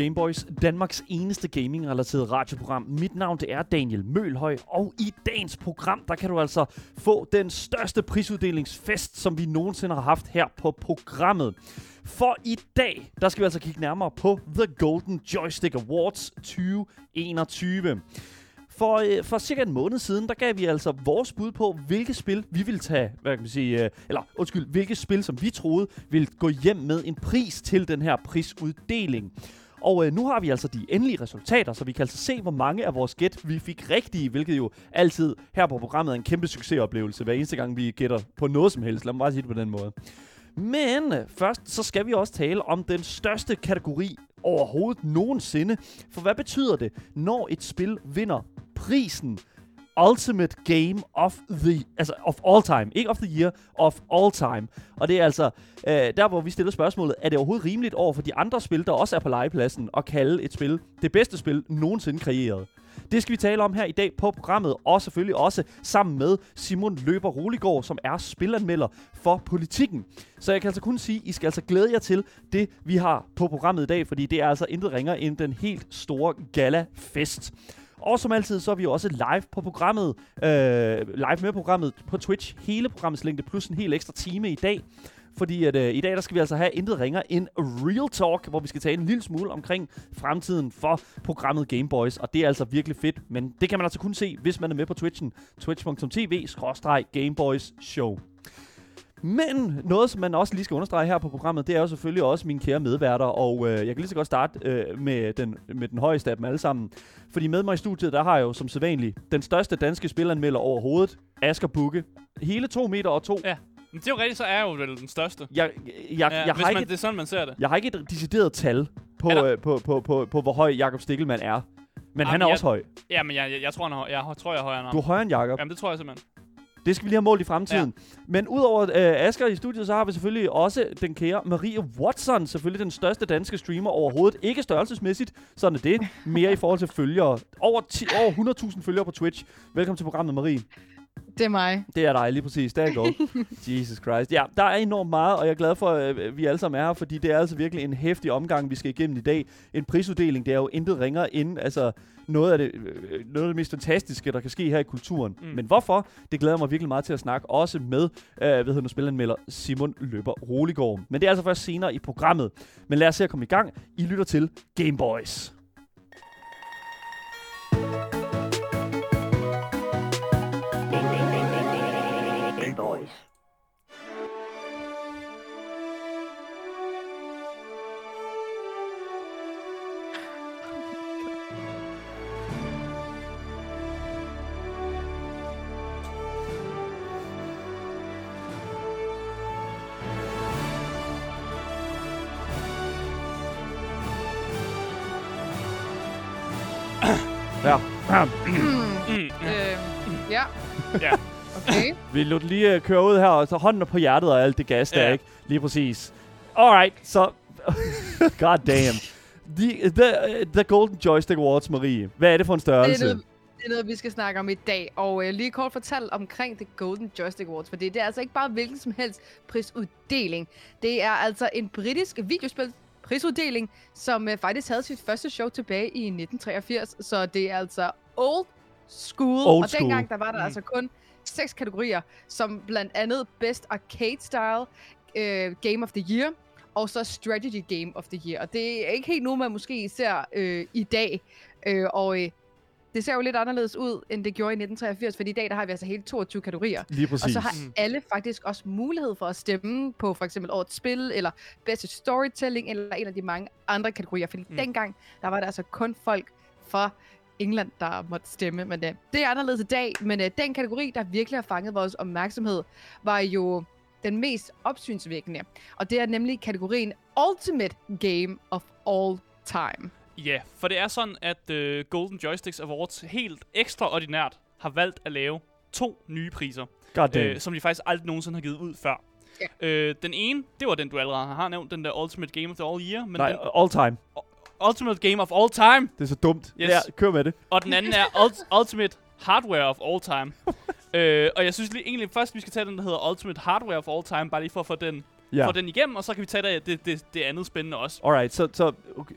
Gameboys, Danmarks eneste gaming-relateret radioprogram. Mit navn det er Daniel Mølhøj, og i dagens program, der kan du altså få den største prisuddelingsfest, som vi nogensinde har haft her på programmet. For i dag, der skal vi altså kigge nærmere på The Golden Joystick Awards 2021. For, øh, for cirka en måned siden, der gav vi altså vores bud på, hvilke spil vi ville tage, hvad kan man sige, øh, eller undskyld, hvilke spil, som vi troede ville gå hjem med en pris til den her prisuddeling. Og øh, nu har vi altså de endelige resultater, så vi kan altså se, hvor mange af vores gæt vi fik rigtige, hvilket jo altid her på programmet er en kæmpe succesoplevelse, hver eneste gang vi gætter på noget som helst. Lad mig bare sige det på den måde. Men øh, først så skal vi også tale om den største kategori overhovedet nogensinde. For hvad betyder det, når et spil vinder prisen Ultimate Game of the altså of all time, ikke of the year, of all time. Og det er altså øh, der hvor vi stiller spørgsmålet, er det overhovedet rimeligt over for de andre spil der også er på legepladsen at kalde et spil det bedste spil nogensinde kreeret? Det skal vi tale om her i dag på programmet, og selvfølgelig også sammen med Simon Løber Roligård, som er spilanmelder for politikken. Så jeg kan altså kun sige, I skal altså glæde jer til det, vi har på programmet i dag, fordi det er altså intet ringer end den helt store gala-fest. Og som altid, så er vi jo også live på programmet, øh, live med programmet på Twitch, hele programmets længde, plus en helt ekstra time i dag. Fordi at, øh, i dag der skal vi altså have intet ringer en Real Talk, hvor vi skal tale en lille smule omkring fremtiden for programmet Gameboys. Og det er altså virkelig fedt, men det kan man altså kun se, hvis man er med på Twitchen. Twitch.tv-gameboysshow. Men noget, som man også lige skal understrege her på programmet, det er jo selvfølgelig også mine kære medværter, og øh, jeg kan lige så godt starte øh, med, den, med den højeste af dem alle sammen. Fordi med mig i studiet, der har jeg jo som sædvanligt den største danske spilanmelder overhovedet, Asger Bukke. Hele to meter og to. Ja. Men det er jo rigtigt, så er jeg jo vel den største. Jeg, jeg, Ja, jeg, hvis har man, ikke, det er sådan, man ser det. jeg har ikke et decideret tal på, øh, på, på, på, på, hvor høj Jakob Stikkelmann er. Men Ah, han er jeg- også høj. Ja, men jeg, jeg, jeg tror, han er, høj- jeg, jeg tror, jeg er højere end ham. Du er højere end Jakob. Jamen, det tror jeg simpelthen. Det skal vi lige have målt i fremtiden. Ja. Men udover øh, Asger i studiet, så har vi selvfølgelig også den kære Marie Watson. Selvfølgelig den største danske streamer overhovedet. Ikke størrelsesmæssigt, sådan er det. Mere i forhold til følgere. Over, 10, over 100.000 følgere på Twitch. Velkommen til programmet, Marie. Det er mig. Det er dig lige præcis. Der er godt. Jesus Christ. Ja, der er enormt meget, og jeg er glad for, at øh, vi alle sammen er her, fordi det er altså virkelig en hæftig omgang, vi skal igennem i dag. En prisuddeling, det er jo intet ringer ind. Altså, noget af det, øh, noget af det mest fantastiske, der kan ske her i kulturen. Mm. Men hvorfor? Det glæder jeg mig virkelig meget til at snakke, også med, øh, hvad hedder nu, spilanmelder Simon Løber Roligård. Men det er altså først senere i programmet. Men lad os se at komme i gang. I lytter til Game Boys. Gameboys. Ja. Mm. Øh, ja. Ja. Okay. Vi lod lige uh, køre ud her, og så hånden på hjertet og alt det gas der, Ja. ikke? Lige præcis. Alright, så... God damn. The, the, the Golden Joystick Awards, Marie. Hvad er det for en Det er, størrelse? noget, det er noget, vi skal snakke om i dag. Og øh, lige kort fortalt omkring The Golden Joystick Awards. For det er altså ikke bare hvilken som helst prisuddeling. Det er altså en britisk videospil prisuddeling, som øh, faktisk havde sit første show tilbage i 1983. Så det er altså old school. Old og school. dengang der var der Mm. altså kun seks kategorier, som blandt andet Best Arcade Style, øh, Game of the Year, og så Strategy Game of the Year. Og det er ikke helt nu, man måske ser øh, i dag. Øh, og øh, det ser jo lidt anderledes ud, end det gjorde i 1983, fordi i dag der har vi altså hele 22 kategorier. Lige præcis. Og så har alle faktisk også mulighed for at stemme på for eksempel årets spil, eller bedste storytelling, eller en af de mange andre kategorier. Fordi mm. dengang, der var der altså kun folk fra England, der måtte stemme. Men uh, det er anderledes i dag. Men uh, den kategori, der virkelig har fanget vores opmærksomhed, var jo den mest opsynsvækkende. Og det er nemlig kategorien Ultimate Game of All Time. Ja, for det er sådan, at uh, Golden Joysticks Awards helt ekstraordinært har valgt at lave to nye priser, øh, som de faktisk aldrig nogensinde har givet ud før. Ja. Øh, den ene, det var den, du allerede har nævnt, den der Ultimate Game of the All Year. Men Nej, den, all time. Ultimate Game of All Time. Det er så dumt. Yes. Ja, kør med det. Og den anden er ult- Ultimate Hardware of All Time. Øh, og jeg synes lige, egentlig først, vi skal tage den, der hedder Ultimate Hardware of All Time, bare lige for at få den, Ja. få den igennem, og så kan vi tage det, det, det, det andet spændende også. Alright, så, så okay,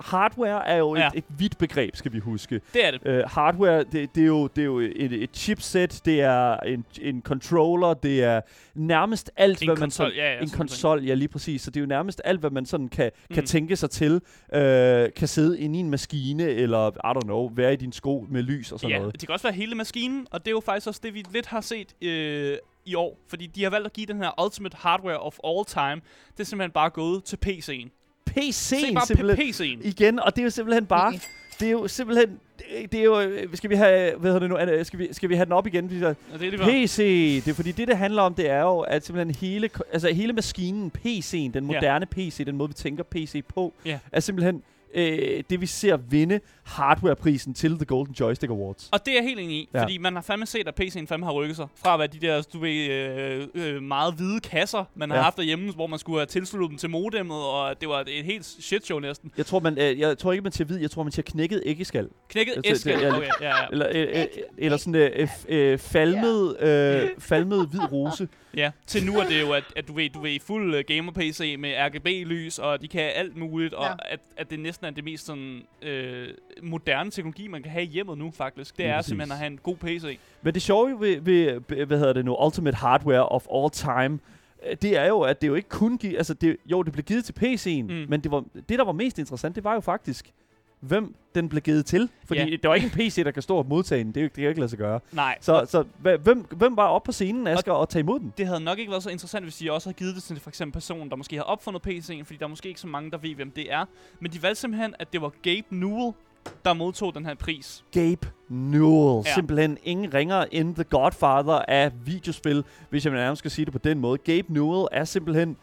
hardware er jo Ja. et, et vidt begreb, skal vi huske. Det er det. Uh, hardware, det, det, er jo, det er jo et, et chipset, det er en, en controller, det er nærmest alt, En hvad man konsol, sådan, ja, ja, en konsol, ja lige præcis. Så det er jo nærmest alt, hvad man sådan kan, kan Mm. tænke sig til, øh, kan sidde inde i en maskine, eller, I don't know, være i din sko med lys og sådan ja, noget. det kan også være hele maskinen, og det er jo faktisk også det, vi lidt har set øh, i år. Fordi de har valgt at give den her Ultimate Hardware of All Time. Det er simpelthen bare gået til PC'en. PC'en Se bare simpelthen. PC'en. Igen, og det er jo simpelthen bare... Okay. Det er jo simpelthen... Det, det er jo... øh, Skal vi have... Hvad hedder det nu? Skal vi, skal vi have den op igen? Fordi Ja, det er før. PC, det er fordi det, det handler om, det er jo, at simpelthen hele, altså hele maskinen, PC'en, den moderne PC, den måde, vi tænker PC på, Ja. er simpelthen øh, det, vi ser vinde hardwareprisen til The Golden Joystick Awards. Og det er jeg helt enig i, Ja. fordi man har fandme set, at PC'en fandme har rykket sig. Fra at være de der, du ved, øh, øh, meget hvide kasser, man har Ja. haft derhjemme, hvor man skulle have tilsluttet dem til modemmet, og det var et helt shitshow næsten. Jeg tror, man, øh, jeg tror ikke, man siger hvid, jeg tror, man siger knækket æggeskal. Knækket Altså, ja, Okay, ja, ja. Eller, øh, øh, eller sådan øh, f- øh, falmet, øh, falmet hvid rose. ja. Til nu er det jo, at, at du ved, du ved, fuld uh, gamer-PC med RGB-lys, og de kan alt muligt, og Ja. at, at det næsten er det mest sådan, øh, moderne teknologi, man kan have i hjemmet nu, faktisk. Det Lige er præcis. simpelthen at have en god PC. Men det sjove ved, ved, hvad hedder det nu, Ultimate Hardware of All Time, øh, det er jo, at det jo ikke kun giver, altså det, jo, det blev givet til PC'en, mm. Men det, var, det, der var mest interessant, det var jo faktisk, hvem den blev givet til. Fordi Ja. det var ikke en PC, der kan stå og modtage den. Det, er jo, det kan jo ikke lade sig gøre. Nej, Så, så hvem, hvem var oppe på scenen, Asger, og, og tage imod den? det havde nok ikke været så interessant, hvis de også havde givet det til for eksempel personen, der måske har opfundet PC'en, fordi der er måske ikke så mange, der ved, hvem det er. Men de valgte simpelthen, at det var Gabe Newell, der modtog den her pris. Gabe Newell. Ja. Simpelthen ingen ringer end The Godfather af videospil, hvis jeg nærmest skal sige det på den måde. Gabe Newell er simpelthen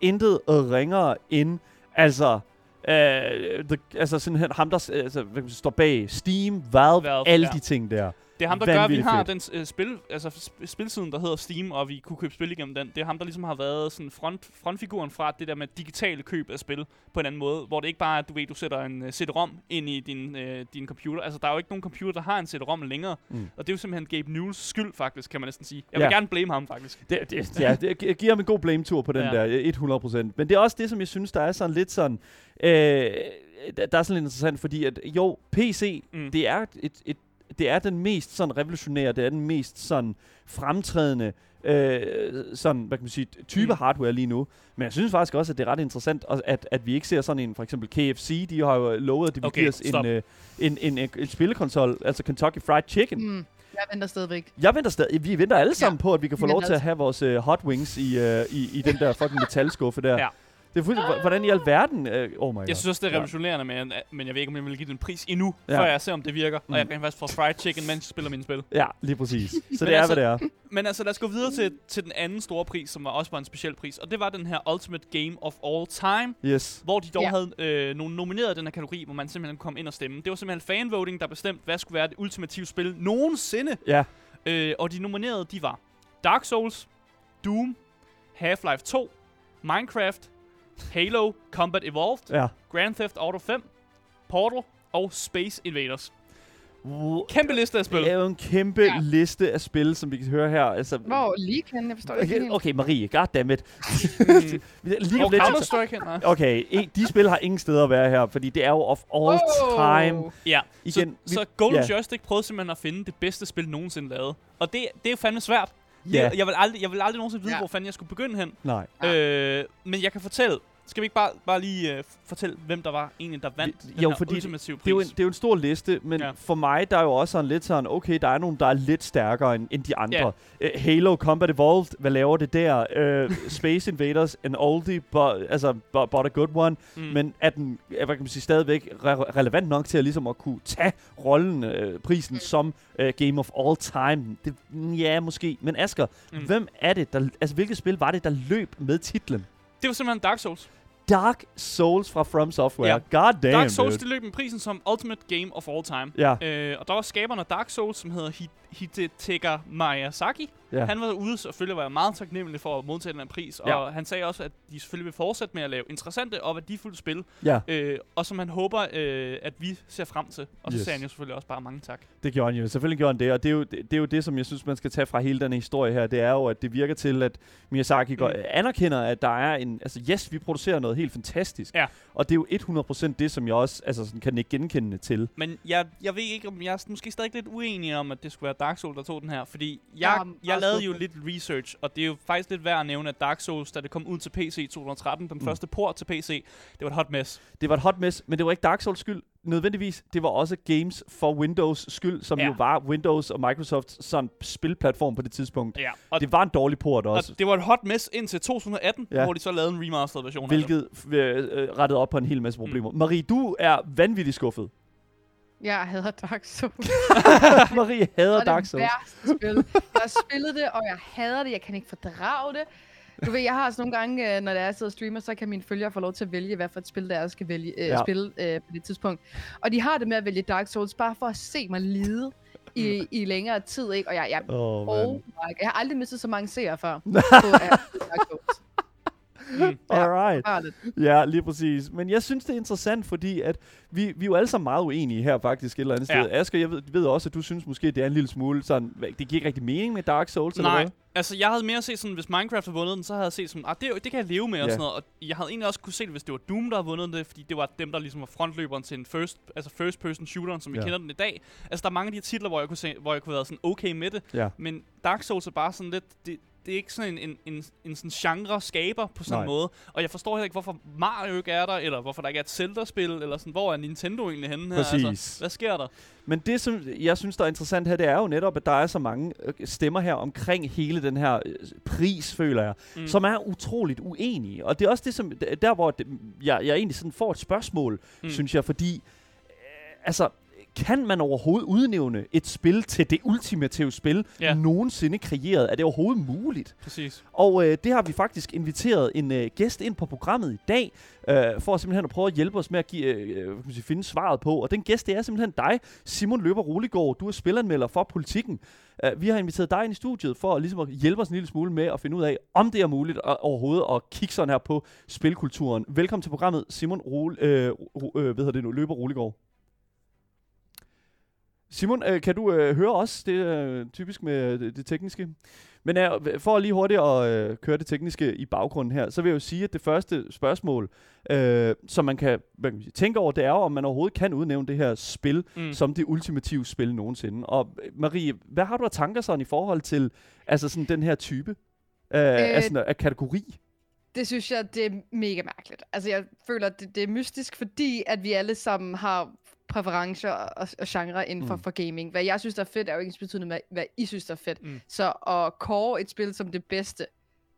intet ringere end, altså, øh, the, altså simpelthen ham, der øh, altså, sige, står bag Steam, Valve, Valve, alle ja. de ting der. Det er ham, der gør, at vi har fedt. den øh, spil, altså sp- spilsiden, der hedder Steam, og vi kunne købe spil igennem den. Det er ham, der ligesom har været sådan front, frontfiguren fra det der med digitale køb af spil på en anden måde, hvor det ikke bare er, at du ved, du sætter en uh, CD-ROM ind i din, uh, din computer. Altså, der er jo ikke nogen computer, der har en CD-ROM længere, Mm. og det er jo simpelthen Gabe Newells skyld, faktisk, kan man næsten sige. Jeg vil Ja. gerne blame ham, faktisk. Det, det, ja, det jeg giver ham en god blame-tur på den ja. Der, 100%. Men det er også det, som jeg synes, der er sådan lidt sådan... Øh, der er sådan lidt interessant, fordi at jo, PC. Mm. det er et, et det er den mest sådan revolutionære, det er den mest sådan fremtrædende øh, sådan, hvad kan man sige, type mm. Hardware lige nu. Men jeg synes faktisk også, at det er ret interessant, at, at vi ikke ser sådan en, for eksempel KFC, de har jo lovet, at de vil Okay, os en, øh, en, en, en, en spillekonsol, altså Kentucky Fried Chicken. Mm. Jeg venter stadigvæk. Jeg venter stadig, vi venter alle sammen Ja, på, at vi kan få vi lov venter til at alle have vores uh, hot wings i, uh, i, i den der fucking metalskuffe der. Ja. Det er fuldstændig, hvordan i alverden, uh, oh my god. Jeg synes også, det er Ja. revolutionerende, men, men jeg ved ikke, om jeg vil give den pris endnu, Ja. før jeg ser, om det virker. Mm. Og jeg kan faktisk få fried chicken, mens jeg spiller mine spil. Ja, lige præcis. Så Men det er, altså- hvad det er. Men altså, lad os gå videre til, til den anden store pris, som var også var en speciel pris. Og det var den her Ultimate Game of All Time, Yes. hvor de dog Ja. havde øh, nogle nomineret i den her kategori, hvor man simpelthen kom ind og stemme. Det var simpelthen fanvoting, der bestemte, hvad skulle være det ultimative spil nogensinde. Ja. Øh, og de nominerede, de var Dark Souls, Doom, Half-Life 2, Minecraft, Halo Combat Evolved, Ja. Grand Theft Auto 5, Portal og Space Invaders. Kæmpe liste af spil. Det er jo en kæmpe Ja. liste af spil, som vi kan høre her. Altså, Hvor lige kan jeg forstår det ikke Okay, helt. okay, Marie, goddammit. Mm. Lige om lidt, Counter-Strike her, nej. Okay, e- de spil har ingen steder at være her, fordi det er jo of all Wow. time. Ja, Igen, så, så Golden ja. Joystick prøvede simpelthen at finde det bedste spil nogensinde lavet. Og det, det er jo fandme svært. Ja, Det, jeg, vil aldrig, jeg vil aldrig nogensinde vide, Ja. hvor fanden jeg skulle begynde hen. nej. Øh, men jeg kan fortælle. Skal vi ikke bare, bare lige øh, fortælle, hvem der var egentlig, der vandt Vi- den jo, her fordi ultimative pris? Det er, jo en, det er jo en stor liste, men ja. For mig, der er jo også sådan lidt sådan, okay, der er nogen, der er lidt stærkere end, end de andre. Ja. Uh, Halo Combat Evolved, hvad laver det der? Uh, Space Invaders, en oldie, but, altså, but, but a good one. Mm. Men er den, hvad kan man sige, stadigvæk re- relevant nok til at, ligesom at kunne tage rollen, uh, prisen Mm. som uh, Game of All Time? Det, ja, måske. Men Asger. Mm. hvem er det, der, altså hvilket spil var det, der løb med titlen? Det var simpelthen Dark Souls. Dark Souls fra From Software. Ja. God damn, Dark Souls, dude. det løb med prisen som Ultimate Game of All Time. Ja. Øh, og der var skaberen af Dark Souls, som hedder Hidetaka Miyazaki. Ja. Han var ude, selvfølgelig var jeg meget taknemmelig for at modtage den her pris. Ja. Og han sagde også, at de selvfølgelig vil fortsætte med at lave interessante og værdifulde spil. Ja, Øh, og som han håber, øh, at vi ser frem til. Og så Yes. sagde han jo selvfølgelig også bare mange tak. det gjorde han jo. Selvfølgelig gjorde han det, og det er, jo, det, det er jo det, som jeg synes, man skal tage fra hele den historie her. Det er jo, at det virker til, at Miyazaki går, Mm. anerkender, at der er en... Altså, yes, vi producerer noget helt fantastisk. Ja. Og det er jo 100% det, som jeg også altså, sådan, kan ikke genkende til. Men jeg, jeg ved ikke, om jeg er måske stadig lidt uenig om, at det skulle være Dark Souls, der tog den her. Fordi jeg, Ja, jeg lavede jo lidt research, og det er jo faktisk lidt værd at nævne, at Dark Souls, da det kom ud til PC i 2013, den Mm. første port til PC, det var et hot mess. Det var et hot mess, men det var ikke Dark Souls skyld nødvendigvis. Det var også Games for Windows skyld, som ja. Jo var Windows og Microsofts sådan spilplatform på det tidspunkt. Ja. Og, Det var en dårlig port også. og det var et hot mess indtil 2018, Ja. hvor de så lavede en remastered version af det. Hvilket øh, øh, rettede op på en hel masse problemer. Mm. Marie, du er vanvittigt skuffet. Jeg hader Dark Souls. Marie hader Dark det Souls. værste spil. Jeg har spillet det, og jeg hader det. Jeg kan ikke fordrage det. Du ved, jeg har sådan nogle gange, øh, når det er, jeg sidder og streamer, så kan mine følgere få lov til at vælge, hvad for et spil, der er, skal vælge, øh, Ja. spille øh, på det tidspunkt. Og de har det med at vælge Dark Souls, bare for at se mig lide i, i længere tid, ikke? Og jeg, jeg, oh, oh my, jeg har aldrig mistet så mange seere før på at Dark Souls. Mm. Alright. Ja, lige præcis. Men jeg synes, det er interessant, fordi at vi, vi er jo alle sammen meget uenige her faktisk et eller andet sted. Ja. Asger, jeg ved, ved også, at du synes måske, det er en lille smule sådan, det giver ikke rigtig mening med Dark Souls, eller Nej, hvad? altså jeg havde mere set sådan, hvis Minecraft havde vundet den, så havde jeg set sådan, ah, det, det kan jeg leve med og Ja. sådan noget. Og jeg havde egentlig også kunne se det, hvis det var Doom, der havde vundet det, fordi det var dem, der ligesom var frontløberen til en first, altså first person shooter, som vi Ja. kender den i dag. Altså der er mange af de her titler, hvor jeg kunne, se, hvor jeg kunne være sådan okay med det, Ja. men Dark Souls er bare sådan lidt, det, det er ikke sådan en, en, en, en sådan genre skaber på sådan en måde. Og jeg forstår heller ikke, hvorfor Mario ikke er der, eller hvorfor der ikke er et Zelda-spil, eller sådan, hvor er Nintendo egentlig henne her? Præcis. Altså, hvad sker der? Men det, som jeg synes, der er interessant her, det er jo netop, at der er så mange øh, stemmer her omkring hele den her øh, pris, føler jeg, mm. Som er utroligt uenige. Og det er også det, som der, hvor det, jeg, jeg egentlig sådan får et spørgsmål. Mm. synes jeg, fordi, øh, altså, kan man overhovedet udnævne et spil til det ultimative spil, Ja. nogensinde kreeret? Er det overhovedet muligt? Præcis. Og øh, det har vi faktisk inviteret en øh, gæst ind på programmet i dag, øh, for simpelthen at prøve at hjælpe os med at give, øh, hvad kan man sige, finde svaret på. Og den gæst, det er simpelthen dig, Simon Løber Roligård. Du er spilanmelder for Politikken. Uh, vi har inviteret dig ind i studiet for at, ligesom at hjælpe os en lille smule med at finde ud af, om det er muligt at, overhovedet at kigge sådan her på spilkulturen. Velkommen til programmet, Simon Rol, øh, øh, hvad hedder det nu, Løber Roligård. Simon, øh, kan du øh, høre os? Det er øh, typisk med det, det tekniske. Men øh, for lige hurtigt at øh, køre det tekniske i baggrunden her, så vil jeg jo sige, at det første spørgsmål, øh, som man kan, hvad kan man sige, tænke over, det er jo, om man overhovedet kan udnævne det her spil mm. Som det ultimative spil nogensinde. Og øh, Marie, hvad har du af tanker sådan i forhold til altså sådan den her type øh, øh, af, sådan, af kategori? Det synes jeg, det er mega mærkeligt. Altså, jeg føler, at det, det er mystisk, fordi at vi alle sammen har præferencer og, og genre inden for, Mm. for gaming. Hvad jeg synes, der er fedt, er jo ikke ens betydende med, hvad I synes, der er fedt. Mm. Så at kåre et spil som det bedste,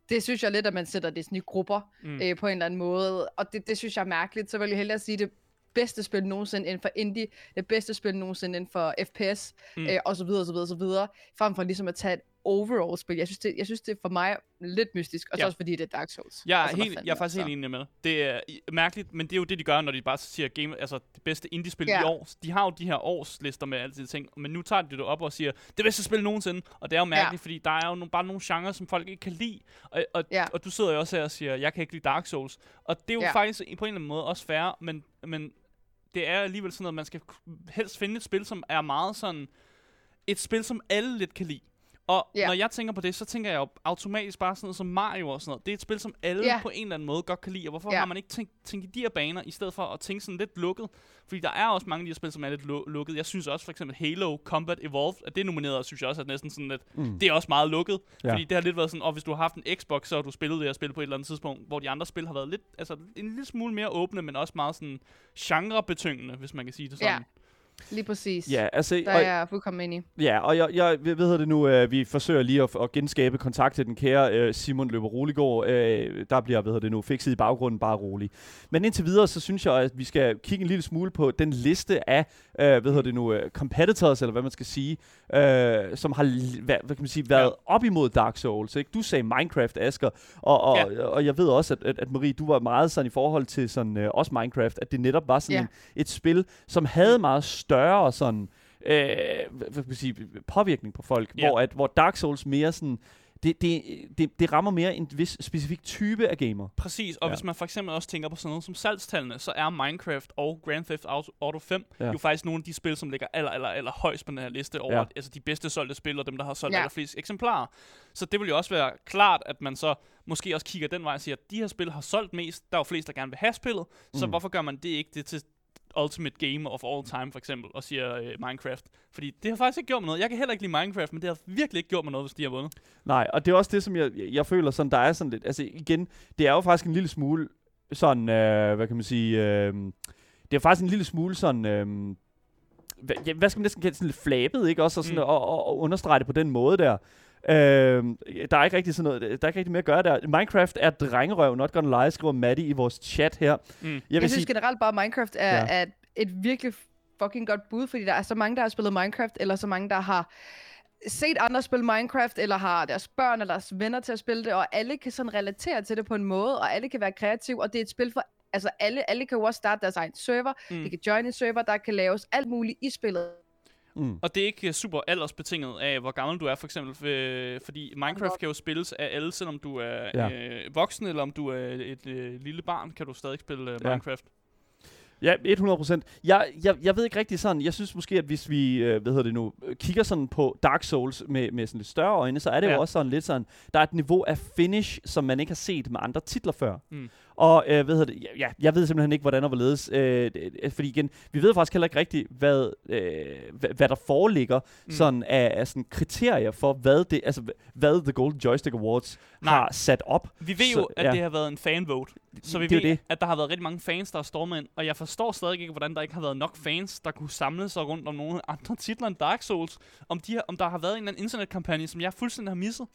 det synes jeg lidt, at man sætter det sådan i grupper Mm. øh, på en eller anden måde. Og det, det synes jeg er mærkeligt. Så vil jeg hellere sige det bedste spil nogensinde inden for indie, det bedste spil nogensinde inden for FPS, mm. øh, og så videre, og så videre, og så videre, frem for ligesom at tage et overall spil. Jeg synes, det, jeg synes, det er for mig lidt mystisk, og Ja. også fordi det er Dark Souls. Jeg er, altså, helt, jeg er faktisk altså. helt enig med. Det er mærkeligt, men det er jo det, de gør, når de bare siger game, altså det bedste indie-spil Ja. i år. De har jo de her årslister med alle de ting, men nu tager de det op og siger, det bedste spil nogensinde. Og det er jo mærkeligt, fordi der er jo nogle, bare nogle genrer, som folk ikke kan lide. Og, og, Ja. og du sidder jo også her og siger, jeg kan ikke lide Dark Souls. Og det er jo Ja. faktisk på en eller anden måde også fair, men, men det er alligevel sådan, at man skal helst finde et spil, som er meget sådan, et spil, som alle lidt kan lide. Og Ja. når jeg tænker på det, så tænker jeg jo automatisk bare sådan noget som Mario og sådan noget. Det er et spil, som alle Ja. på en eller anden måde godt kan lide. Og hvorfor Ja. har man ikke tænkt, tænkt i de her baner, i stedet for at tænke sådan lidt lukket? Fordi der er også mange af de her spil, som er lidt lu- lukket. Jeg synes også for eksempel Halo Combat Evolved, at det er nomineret, synes jeg også er næsten sådan lidt, Mm. det er også meget lukket. Ja. Fordi det har lidt været sådan, og hvis du har haft en Xbox, så har du spillet det her spil på et eller andet tidspunkt, hvor de andre spil har været lidt, altså en lille smule mere åbne, men også meget sådan genrebetyngende, hvis man kan sige det sådan. Ja. Lige præcis. Ja, altså, Der og, er jeg fuldkommen enig. ja, og jeg, jeg ved, ved det nu, øh, vi forsøger lige at, at genskabe kontakt til den kære øh, Simon Løber Roligård. Øh, der bliver, ved det nu, fikset i baggrunden, bare rolig. Men indtil videre, så synes jeg, at vi skal kigge en lille smule på den liste af, øh, ved det nu, øh, competitors, eller hvad man skal sige, øh, som har hvad, hvad kan man sige, været Ja. op imod Dark Souls. Ikke? Du sagde Minecraft, Asger, og, og, Ja. og jeg ved også, at, at, at Marie, du var meget sådan i forhold til sådan, øh, også Minecraft, at det netop var sådan Ja. en, et spil, som havde meget større sådan, øh, hvad kan man sige, påvirkning på folk, Ja. hvor, at, hvor Dark Souls mere sådan, det, det, det, det rammer mere en vis specifik type af gamer. Præcis, og Ja. hvis man for eksempel også tænker på sådan noget som salgstallene, så er Minecraft og Grand Theft Auto, Auto 5 Ja. jo faktisk nogle af de spil, som ligger aller, aller, aller højst på den her liste over Ja. altså de bedste solgte spil, og dem, der har solgt ja. allerflest eksemplarer. Så det vil jo også være klart, at man så måske også kigger den vej og siger, at de her spil har solgt mest, der er jo flest, der gerne vil have spillet, så Mm. hvorfor gør man det ikke det til Ultimate Game of All Time, for eksempel, og siger øh, Minecraft. Fordi det har faktisk ikke gjort mig noget. Jeg kan heller ikke lide Minecraft, men det har virkelig ikke gjort mig noget, hvis de har vundet. Nej, og det er også det, som jeg, jeg, føler sådan, der er sådan lidt, altså igen, det er jo faktisk en lille smule sådan, øh, hvad kan man sige, øh, det er faktisk en lille smule sådan, øh, hvad, hvad skal man næsten kalde sådan lidt flabet, ikke også, og, sådan, mm. og, og, og understrege det på den måde der. Øh, der er ikke rigtig sådan noget, der er ikke rigtig mere at gøre der. Minecraft er drengerøv, not gonna lie, skriver Maddie i vores chat her. Mm. Jeg Jeg, vil jeg synes sige, generelt bare, at Minecraft er, Ja. er et virkelig fucking godt bud, fordi der er så mange, der har spillet Minecraft, eller så mange, der har set andre spille Minecraft, eller har deres børn eller deres venner til at spille det, og alle kan sådan relatere til det på en måde, og alle kan være kreative, og det er et spil for altså alle, alle kan jo også starte deres egen server, Mm. de kan join en server, der kan laves alt muligt i spillet. Mm, Og det er ikke øh, super aldersbetinget af, hvor gammel du er, for eksempel. Øh, fordi Minecraft kan jo spilles af alle, selvom du er Ja. ja. øh, voksen, eller om du er et øh, lille barn, kan du stadig spille øh, Ja. Minecraft. Ja, 100 procent. Jeg, jeg, jeg ved ikke rigtig sådan, jeg synes måske, at hvis vi, øh, hvad hedder det nu, kigger sådan på Dark Souls med, med sådan lidt større øjne, så er det ja. Ja. jo også sådan lidt sådan, der er et niveau af finish, som man ikke har set med andre titler før. Mm. Og øh, hvad hedder det, ja, jeg ved simpelthen ikke, hvordan og hvorledes, øh, fordi igen, vi ved faktisk heller ikke rigtigt, hvad, øh, hvad, hvad der foreligger Mm. sådan af, af sådan kriterier for, hvad det, altså hvad The Golden Joystick Awards Nej. har sat op. Vi ved Så- jo, at ja. det har været en fanvote. Så vi Det er ved, det. at der har været rigtig mange fans, der har stormet ind. Og jeg forstår stadig ikke, hvordan der ikke har været nok fans, der kunne samle sig rundt om nogle andre titler end Dark Souls. Om, de om der har været en eller anden internetkampagne, som jeg fuldstændig har misset.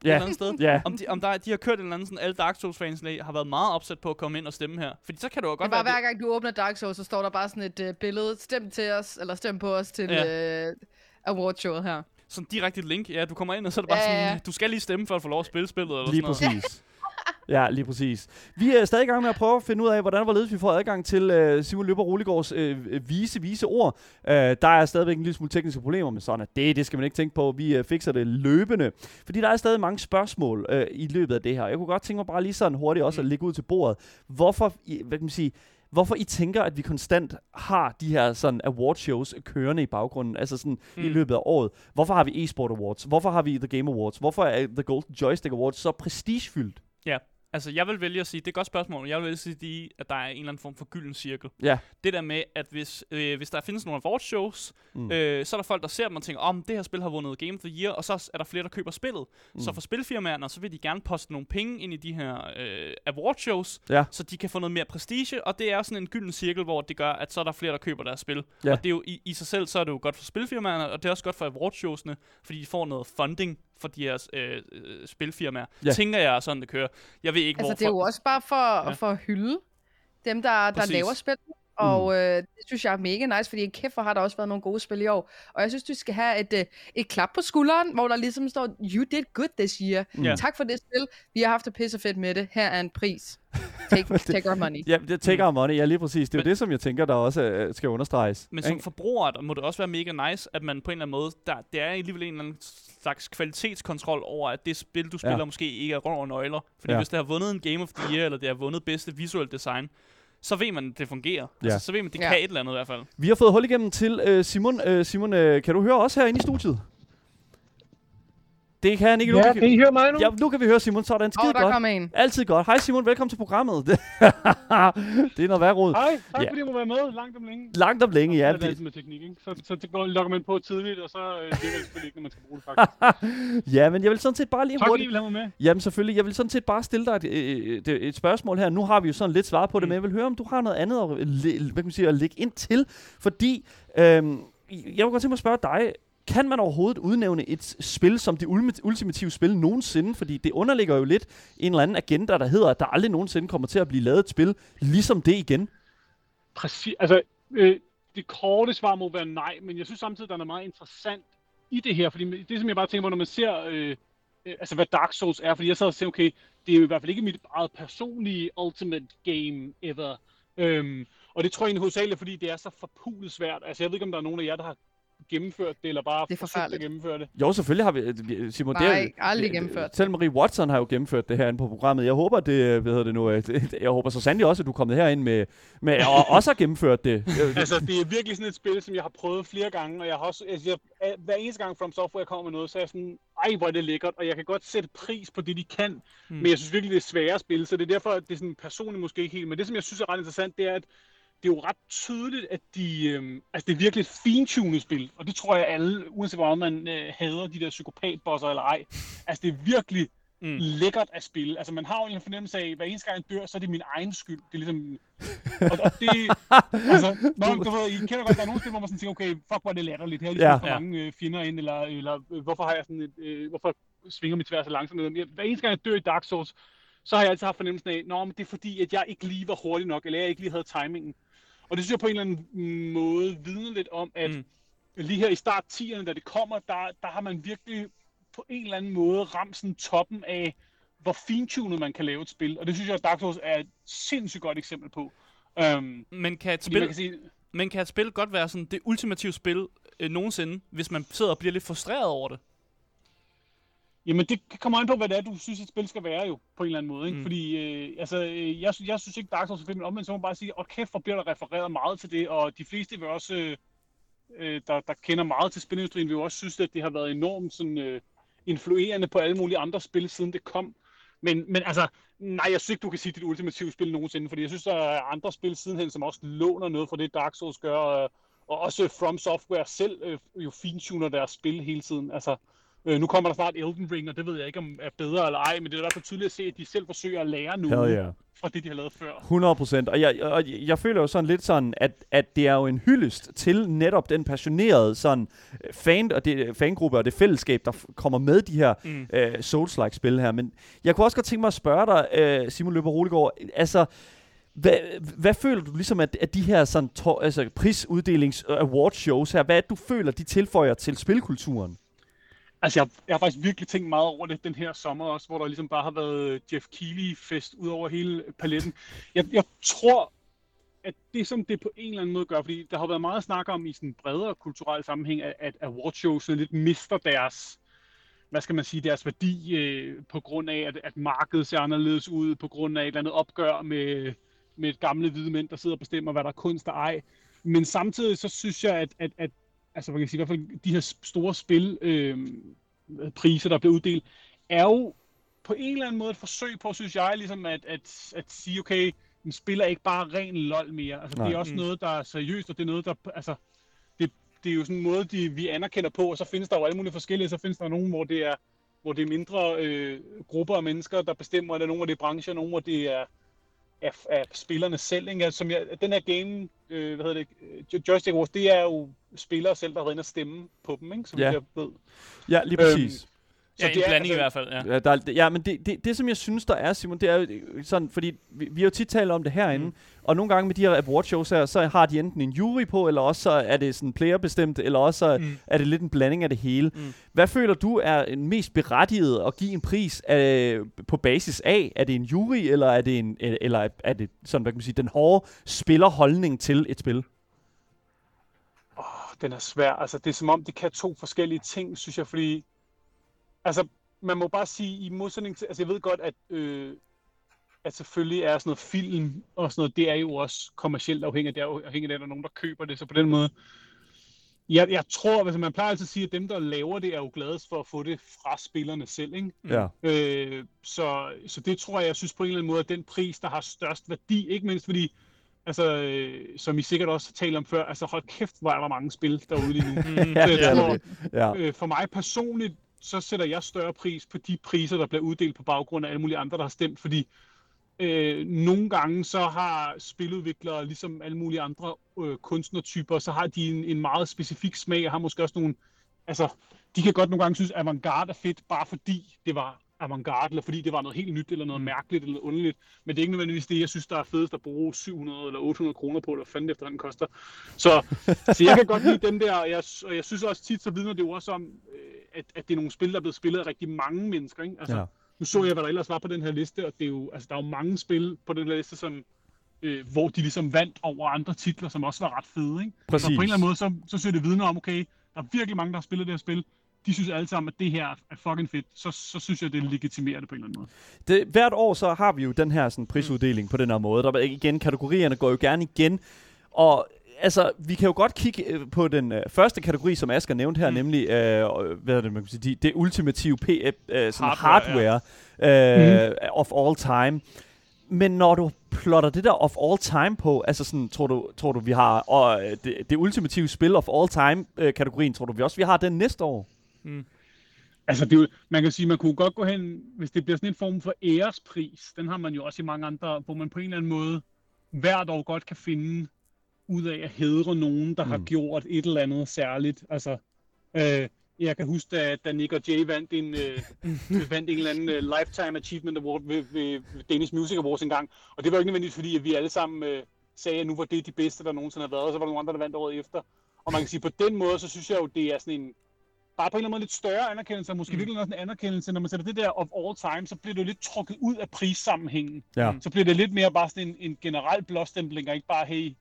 Et Ja. eller andet sted. Ja, Om, de, om der, de har kørt en eller anden sådan, alle Dark Souls-fans har været meget opsat på at komme ind og stemme her. Fordi så kan det jo Det godt er bare være, hver gang du åbner Dark Souls, så står der bare sådan et uh, billede, stem til os, eller stem på os til Ja. ja. uh, awardshowet her. sådan direkte et link. Ja, du kommer ind, og så er det bare Ja, ja. sådan, du skal lige stemme for at få lov at spille spillet. Eller Lige sådan noget. præcis. Ja, lige præcis. Vi er stadig i gang med at prøve at finde ud af, hvordan og hvorledes vi får adgang til øh, Simon Løber Roligårds øh, vise, vise ord. Øh, der er stadigvæk en lille smule tekniske problemer med sådan, at det, det skal man ikke tænke på. Vi øh, fikser det løbende. Fordi der er stadig mange spørgsmål øh, i løbet af det her. Jeg kunne godt tænke mig bare lige sådan hurtigt også Mm. at lægge ud til bordet. Hvorfor, I- hvad kan man sige, hvorfor I tænker, at vi konstant har de her sådan award shows kørende i baggrunden, altså sådan mm. i Mm. løbet af året. Hvorfor har vi eSport Awards? Hvorfor har vi The Game Awards? Hvorfor er The Golden Joystick Awards så prestigefyldt? Altså, jeg vil vælge at sige, det er et godt spørgsmål, men jeg vil vælge at sige, at der er en eller anden form for gylden cirkel. Ja. Det der med, at hvis, øh, hvis der findes nogle award shows, Mm. øh, så er der folk, der ser dem og tænker, om det her spil har vundet Game of the Year, og så er der flere, der køber spillet. Mm. Så for spilfirmaerne, så vil de gerne poste nogle penge ind i de her øh, award shows, Ja. så de kan få noget mere prestige, og det er sådan en gylden cirkel, hvor det gør, at så er der flere, der køber deres spil. Ja. Og det er jo i, i sig selv, så er det jo godt for spilfirmaerne, og det er også godt for awardshowsene, fordi de får noget funding for de her øh, øh, spilfirmaer. Ja. Tænker jeg sådan, det kører. Jeg ved ikke, Altså, hvorfor. det er jo også bare for, Ja. ja. for at hylde dem, der, der Præcis. laver spil. Og øh, det synes jeg er mega nice, fordi kæft, hvor har der også været nogle gode spil i år. Og jeg synes, du skal have et, øh, et klap på skulderen, hvor der ligesom står, you did good this year. Ja. Tak for det spil. Vi har haft det pisse fedt med det. Her er en pris. Take, take our money. Ja, det take our money, ja lige præcis. Det er jo Men- det, som jeg tænker, der også øh, skal understreges. Men som ikke? forbruger der må det også være mega nice, at man på en eller anden måde, der, det er alligevel en eller anden slags kvalitetskontrol over, at det spil, du spiller, Ja. måske ikke er røv og nøgler. Fordi Ja. hvis det har vundet en Game of the Year, eller det har vundet bedste visual design, så ved man, at det fungerer. Ja. Ja. Altså, så ved man, at det Ja. ja. kan et eller andet i hvert fald. Vi har fået hul igennem til øh, Simon. Øh, Simon, øh, kan du høre os herinde i studiet? Det kan han ikke nu. Ja, kan, kan I høre mig nu? ja, nu kan vi høre Simon, sådan. Åh, Skide oh, der godt. kom en. Altid godt. Hej Simon, velkommen til programmet. det er noget værd råd. Hej, tak Ja. fordi jeg må være med langt om længe. Langt om længe, ja. Det er Det, altid med teknik, ikke? Så, så det går, logger man på tidligt, og så øh, virker det selvfølgelig ikke, når man skal bruge det, faktisk. ja, men jeg vil sådan set bare lige tak fordi I hurtigt... vil have mig med. Jamen selvfølgelig, jeg vil sådan set bare stille dig et, et, et, et spørgsmål her. Nu har vi jo sådan lidt svaret på det, Mm. men jeg vil høre, om du har noget andet at, hvad kan man sige, at lægge ind til. Fordi, øhm, jeg vil godt tænke mig at spørge dig, kan man overhovedet udnævne et spil som det ultimative spil nogensinde? Fordi det underligger jo lidt en eller anden agenda, der hedder, at der aldrig nogensinde kommer til at blive lavet et spil ligesom det igen. Præcis. Altså, øh, det korte svar må være nej, men jeg synes samtidig, der er noget meget interessant i det her, fordi det, som jeg bare tænker på, når man ser, øh, øh, altså hvad Dark Souls er, fordi jeg sad og sagde, okay, det er jo i hvert fald ikke mit eget personlige ultimate game ever. Øhm, og det tror jeg egentlig hovedsageligt, fordi det er så forpulet svært. Altså, jeg ved ikke, om der er nogen af jer, der har gennemført det, eller bare Det er forsøgt at gennemføre det. Jo, selvfølgelig har vi, øh, Simon, det Nej, er, aldrig øh, gennemført. Selv Marie Watson har jo gennemført det her inde på programmet. Jeg håber, det, hvad hedder det nu, øh, det- jeg håber så sandelig også, at du er kommet herind med, med og også har gennemført det. Øh, Altså, det er virkelig sådan et spil, som jeg har prøvet flere gange, og jeg har også, altså, jeg, hver eneste gang From Software kommer med noget, så er jeg sådan, ej, hvor er det lækkert, og jeg kan godt sætte pris på det, de kan, mm. men jeg synes virkelig, det er svære at spille, så det er derfor, at det er sådan personligt måske ikke helt, men det, som jeg synes er ret interessant, det er, at det er jo ret tydeligt, at de, øhm, altså det er virkelig et fintunet spil, og det tror jeg alle, uanset hvor man øh, hader de der psykopatbosser eller ej, altså det er virkelig Mm. lækkert at spille. Altså man har jo en fornemmelse af, at hver eneste gang jeg dør, så er det min egen skyld. Det er ligesom... Og, og det... Altså, når, du ved, I kender godt, der er nogle spil, hvor man sådan tænker, okay, fuck, hvor er det latterligt. Her er Ja. ja. for Ja. mange øh, fjender ind, eller, eller øh, hvorfor har jeg sådan et, øh, hvorfor svinger mit svær så langsomt? Hver eneste gang jeg dør i Dark Souls, så har jeg altid haft fornemmelsen af, men det er fordi, at jeg ikke lige var hurtig nok, eller jeg ikke lige havde timingen. Og det synes jeg på en eller anden måde vidner lidt om, at Mm. lige her i start 10'erne, da det kommer, der, der har man virkelig på en eller anden måde ramt sådan toppen af, hvor fintunet man kan lave et spil. Og det synes jeg, at Dark Souls er et sindssygt godt eksempel på. Um, Men kan et fordi man spil, kan sige, men kan et spil godt være sådan det ultimative spil øh, nogensinde, hvis man sidder og bliver lidt frustreret over det? Jamen, det kommer an på, hvad det er, du synes, et spil skal være jo, på en eller anden måde. Ikke? Mm. Fordi, øh, altså, øh, jeg, jeg synes ikke, Dark Souls er fedt, men omvendt så må man bare sige, åh kæft, hvor bliver der refereret meget til det, og de fleste vil også, øh, øh, der, der kender meget til spilindustrien, vil jo også synes, at det har været enormt sådan, øh, influerende på alle mulige andre spil, siden det kom. Men, men altså, nej, jeg synes ikke, du kan sige, det ultimative spil nogensinde, fordi jeg synes, der er andre spil sidenhen, som også låner noget fra det, Dark Souls gør, og, og også From Software selv øh, jo fintuner deres spil hele tiden. Altså, øh, nu kommer der snart Elden Ring, og det ved jeg ikke, om er bedre eller ej, men det er i hvert fald tydeligt at se, at de selv forsøger at lære Hell yeah. fra det, de har lavet før. 100 procent. Og jeg, og jeg føler jo sådan lidt sådan, at, at det er jo en hyldest til netop den passionerede sådan øh, fan, og det, fangruppe og det fællesskab, der kommer med de her Mm. øh, Souls-like spil her. Men jeg kunne også godt tænke mig at spørge dig, øh, Simon Løber Roligård, altså, hvad, hvad føler du ligesom, at, at de her sådan, to, altså, prisuddelings award shows her, hvad er det, du føler, de tilføjer til spilkulturen? Altså, jeg, jeg har faktisk virkelig tænkt meget over det den her sommer også, hvor der ligesom bare har været Jeff Keighley-fest ud over hele paletten. Jeg, jeg tror, at det som det på en eller anden måde gør, fordi der har været meget snak om i sådan en bredere kulturel sammenhæng, at, at awardshowsene lidt mister deres, hvad skal man sige, deres værdi øh, på grund af, at, at markedet ser anderledes ud, på grund af et eller andet opgør med, med et gamle hvide mænd, der sidder og bestemmer, hvad der er kunst og ej. Men samtidig så synes jeg, at, at, at altså man kan sige, i hvert fald de her store spil, øh, priser, der bliver uddelt, er jo på en eller anden måde et forsøg på, synes jeg, ligesom at, at, at sige, okay, en spiller er ikke bare ren lol mere. Altså, Nej. det er også Mm. noget, der er seriøst, og det er noget, der, altså, det, det er jo sådan en måde, de, vi anerkender på, og så findes der jo alle mulige forskellige, så findes der nogen, hvor det er, hvor det er mindre øh, grupper af mennesker, der bestemmer, eller nogen, hvor det er brancher, nogen, hvor det er af, af spillerne selv. Ikke? Altså, som jeg, den her game, øh, hvad hedder det, Joystick Wars, det er jo spillere selv, der har været inde og stemme på dem, ikke? som Ja. jeg ved. Ja, lige præcis. Øhm, Ja, en det er, blanding i altså, hvert fald, ja. Ja, der, er- ja men det, det, det, som jeg synes, der er, Simon, det er jo øh, sådan, fordi vi, vi har jo tit talt om det herinde, Mm. og nogle gange med de her awardshows her, så har de enten en jury på, eller også så er det sådan playerbestemt, eller også så Mm. er det lidt en blanding af det hele. Mm. Hvad føler du er en mest berettiget at give en pris af, på basis af? Er det en jury, eller er det, en, eller er det sådan, hvad kan man sige, den hårde spillerholdning til et spil? Åh, den er svær. Altså, det er som om, det kan to forskellige ting, synes jeg, fordi... Altså, man må bare sige, i modsætning til... Altså, jeg ved godt, at, øh, at selvfølgelig er sådan noget film og sådan noget, det er jo også kommercielt afhængigt. Det er afhængigt af, at der er nogen, der køber det. Så på den måde, Jeg, jeg tror, altså man plejer altid at sige, at dem, der laver det, er jo gladest for at få det fra spillerne selv, ikke? Ja. Øh, så, så det tror jeg, jeg synes på en eller anden måde, at den pris, der har størst værdi, ikke mindst fordi, altså, øh, som I sikkert også har talt om før, altså hold kæft, hvor er der mange spil derude lige nu. Mm. Så jeg det tror. Ja. øh, for mig personligt, så sætter jeg større pris på de priser, der bliver uddelt på baggrund af alle mulige andre, der har stemt, fordi øh, nogle gange så har spiludviklere, ligesom alle mulige andre øh, kunstnertyper, så har de en, en meget specifik smag, og har måske også nogle, altså, de kan godt nogle gange synes, at avantgarde er fedt, bare fordi det var avantgarde, eller fordi det var noget helt nyt, eller noget mærkeligt, eller underligt. Men det er ikke nødvendigvis det, jeg synes, der er fedest at bruge 700 eller 800 kroner på, eller hvad fanden det efterhånden koster. Så, så jeg kan godt lide dem der, og jeg, og jeg synes også tit, så vidner det jo også om, øh, at, at det er nogle spil, der er blevet spillet af rigtig mange mennesker. Ikke? Altså, Ja. Nu så jeg, hvad der ellers var på den her liste, og det er jo, altså, der er jo mange spil på den her liste, som, øh, hvor de ligesom vandt over andre titler, som også var ret fede. Ikke? Så Præcis. på en eller anden måde, så, så synes jeg, det vidner om, okay, der er virkelig mange, der har spillet det her spil. De synes alle sammen, at det her er fucking fedt. Så, så synes jeg, det legitimerer det på en eller anden måde. Det, hvert år så har vi jo den her sådan, prisuddeling på den her måde. Der er igen, kategorierne går jo gerne igen. Og altså, vi kan jo godt kigge øh, på den øh, første kategori, som Asger nævnte her, mm. Mm. nemlig øh, hvad er det, man kan sige, de, det ultimative P, øh, sådan Hardware, hardware, øh, of all time. Men når du plotter det der of all time på, altså sådan, tror du, tror du vi har og, øh, det, det ultimative spil of all time øh, kategorien, tror du vi også vi har den næste år? Altså, det er jo, man kan sige, man kunne godt gå hen, hvis det bliver sådan en form for ærespris, den har man jo også i mange andre, hvor man på en eller anden måde hvert år godt kan finde ud af at hedre nogen, der mm. har Mm. gjort et eller andet særligt. Altså, øh, jeg kan huske, da, da Nick og Jay vandt en, øh, vandt en eller anden øh, Lifetime Achievement Award ved, ved, ved Danish Music Awards engang. Og det var ikke nødvendigvis fordi, at vi alle sammen øh, sagde, at nu var det de bedste, der nogensinde har været, og så var der nogle andre, der vandt året efter. Og man kan sige, på den måde, så synes jeg jo, det er sådan en, bare på en eller anden måde lidt større anerkendelse, og måske mm. virkelig også en anerkendelse, når man sætter det der of all time, så bliver det jo lidt trukket ud af prissammenhængen. Ja. Så bliver det lidt mere bare sådan en, en generel blåstempling, og ikke bare, hey,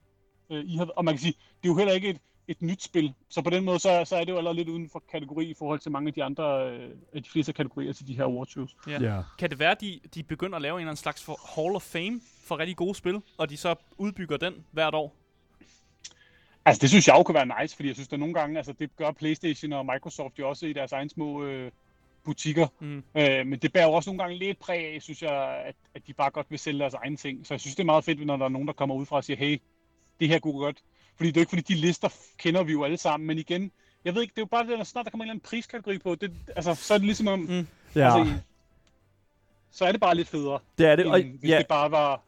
øh, I har, og man kan sige, det er jo heller ikke et, et nyt spil, så på den måde, så, så er det jo allerede lidt uden for kategori i forhold til mange af de andre, øh, af de fleste kategorier til de her award shows. Ja. Ja. Kan det være, at de, de begynder at lave en eller anden slags for Hall of Fame for rigtig gode spil, og de så udbygger den hvert år? Altså, det synes jeg jo kunne være nice, fordi jeg synes, der nogle gange, altså det gør PlayStation og Microsoft jo også i deres egen små øh, butikker. Mm. Øh, men det bærer jo også nogle gange lidt præg af, synes jeg, at, at de bare godt vil sælge deres egne ting. Så jeg synes, det er meget fedt, når der er nogen, der kommer ud fra og siger, hey, det her kunne godt. Fordi det er jo ikke, fordi de lister kender vi jo alle sammen, men igen, jeg ved ikke, det er jo bare det, når snart der kommer en eller anden priskategori på, det, altså, så er det ligesom om, Mm. Ja, altså, så er det bare lidt federe, det er det. Og, end hvis ja, det bare var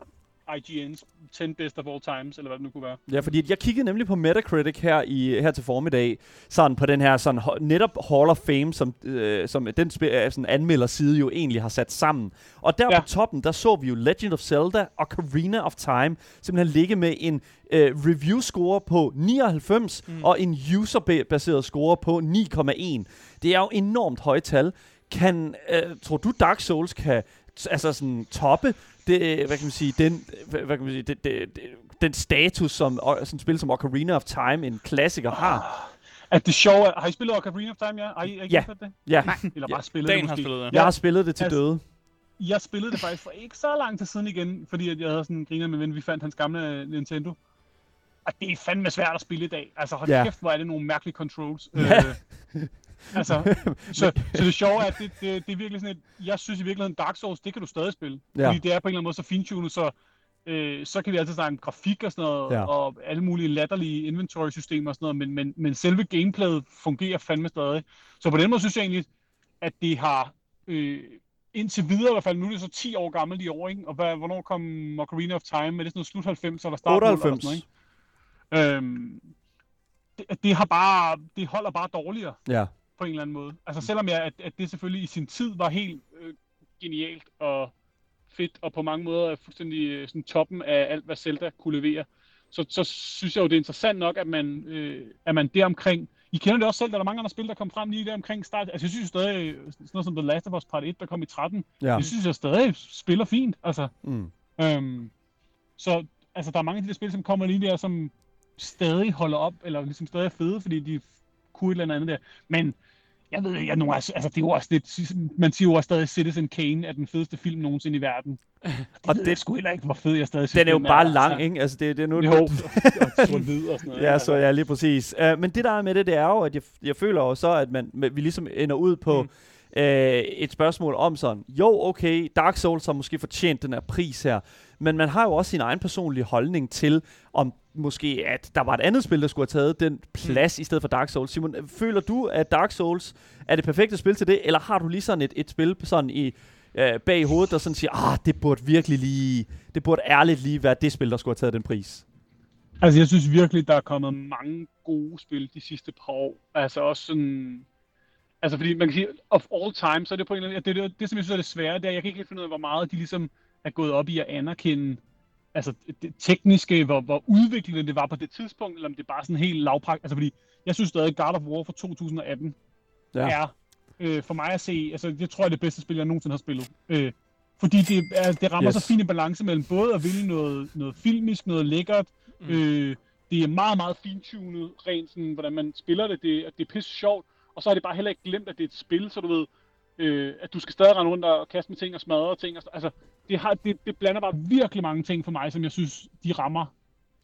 IGN's 10 best of all times, eller hvad det nu kunne være. Ja, fordi jeg kiggede nemlig på Metacritic her i her til formiddag, sådan på den her sådan netop Hall of Fame, som, øh, som den sp- øh, sådan anmelderside jo egentlig har sat sammen. Og der ja. På toppen, der så vi jo Legend of Zelda og Ocarina of Time simpelthen ligge med en øh, review score på 99 mm. og en user-baseret score på 9,1. Det er jo enormt højt tal. Kan, øh, tror du Dark Souls kan altså sådan toppe det, hvad kan man sige, den, hvad, kan man sige, det, det, det, den status, som sådan et spil som Ocarina of Time, en klassiker, har? At det sjove er, har I spillet Ocarina of Time, ja? Har I, har I Ja. spillet det? Ja, Eller Ja. bare spillet Dan det har måske? spillet det. jeg har spillet det til Altså, døde. Jeg spillede det faktisk for ikke så lang tid siden igen, fordi at jeg havde sådan en griner med ven, vi fandt hans gamle øh, Nintendo. Og det er fandme svært at spille i dag. Altså hold Ja. ja. kæft, hvor er det nogle mærkelige controls. Ja. Øh, altså, så, så det sjove er, at det, det, det er virkelig sådan et, jeg synes i virkeligheden Dark Souls, det kan du stadig spille. Ja. Fordi det er på en eller anden måde så fintunet, så øh, så kan vi altid snakke om grafik og sådan noget, ja. og alle mulige latterlige inventory-systemer og sådan noget, men, men, men selve gameplayet fungerer fandme stadig. Så på den måde synes jeg egentlig, at det har øh, indtil videre i hvert fald, nu er det så 10 år gammelt i år, ikke? Og hvad, hvornår kom Ocarina of Time? Er det sådan noget slut 90 eller start 98. Eller sådan noget, ikke? Øhm, det, det, har bare, det holder bare dårligere Ja. På en eller anden måde. Altså selvom jeg, at, at det selvfølgelig i sin tid var helt øh, genialt og fedt, og på mange måder er fuldstændig øh, sådan toppen af alt, hvad Zelda kunne levere, så, så synes jeg jo, det er interessant nok, at man, øh, at man deromkring, I kender det også selv, der er mange andre spil, der kom frem lige der omkring start. Altså jeg synes jo stadig, øh, sådan noget som The Last of Us Part 1, der kom i 13, Ja. det synes jeg stadig spiller fint. Altså, Mm. Øhm, så altså, der er mange af de der spil, som kommer lige der, som stadig holder op, eller ligesom stadig er fede, fordi de kunne et eller andet der. Men jeg ved ikke, jeg, nu, altså, altså, det er jo også lidt, man siger jo også stadig, Citizen Kane er den fedeste film nogensinde i verden. Det Og det- jeg sgu heller ikke, hvor fed jeg stadig synes, Den er jo bare lang, altså. ikke? Altså, det, det er nu... Jo, og sort-hvid og sådan noget. Ja, så ja, lige præcis. Uh, men det der er med det, det er jo, at jeg, jeg føler jo så, at man, vi ligesom ender ud på Mm. uh, et spørgsmål om sådan, jo, okay, Dark Souls har måske fortjent den her pris her, men man har jo også sin egen personlige holdning til, om måske, at der var et andet spil, der skulle have taget den plads mm. i stedet for Dark Souls. Simon, føler du, at Dark Souls er det perfekte spil til det, eller har du lige sådan et, et spil sådan i øh, bag i hovedet, der sådan siger, ah, det burde virkelig lige, det burde ærligt lige være det spil, der skulle have taget den pris? Altså, jeg synes virkelig, der er kommet mange gode spil de sidste par år. Altså også sådan... Altså, fordi man kan sige, of all time, så er det på en eller anden... Det, det, det, som jeg synes er det svære, det er, jeg kan ikke helt finde ud af, hvor meget de ligesom er gået op i at anerkende altså det tekniske, hvor, hvor udviklende det var på det tidspunkt, eller om det er bare sådan helt lavprak. Altså, fordi jeg synes stadig, God of War fra 2018 Ja. ja. er øh, for mig at se, altså det tror jeg er det bedste spil, jeg nogensinde har spillet. Øh, fordi det, er, det rammer Yes. så fin en balance mellem både at ville noget, noget filmisk, noget lækkert, mm. øh, det er meget, meget fintunet, rent sådan, hvordan man spiller det, det, det er pisse sjovt, og så har det bare heller ikke glemt, at det er et spil, så du ved, øh, at du skal stadig rende rundt og kaste med ting og smadre ting, og, altså, det, har, det, det blander bare virkelig mange ting for mig, som jeg synes, de rammer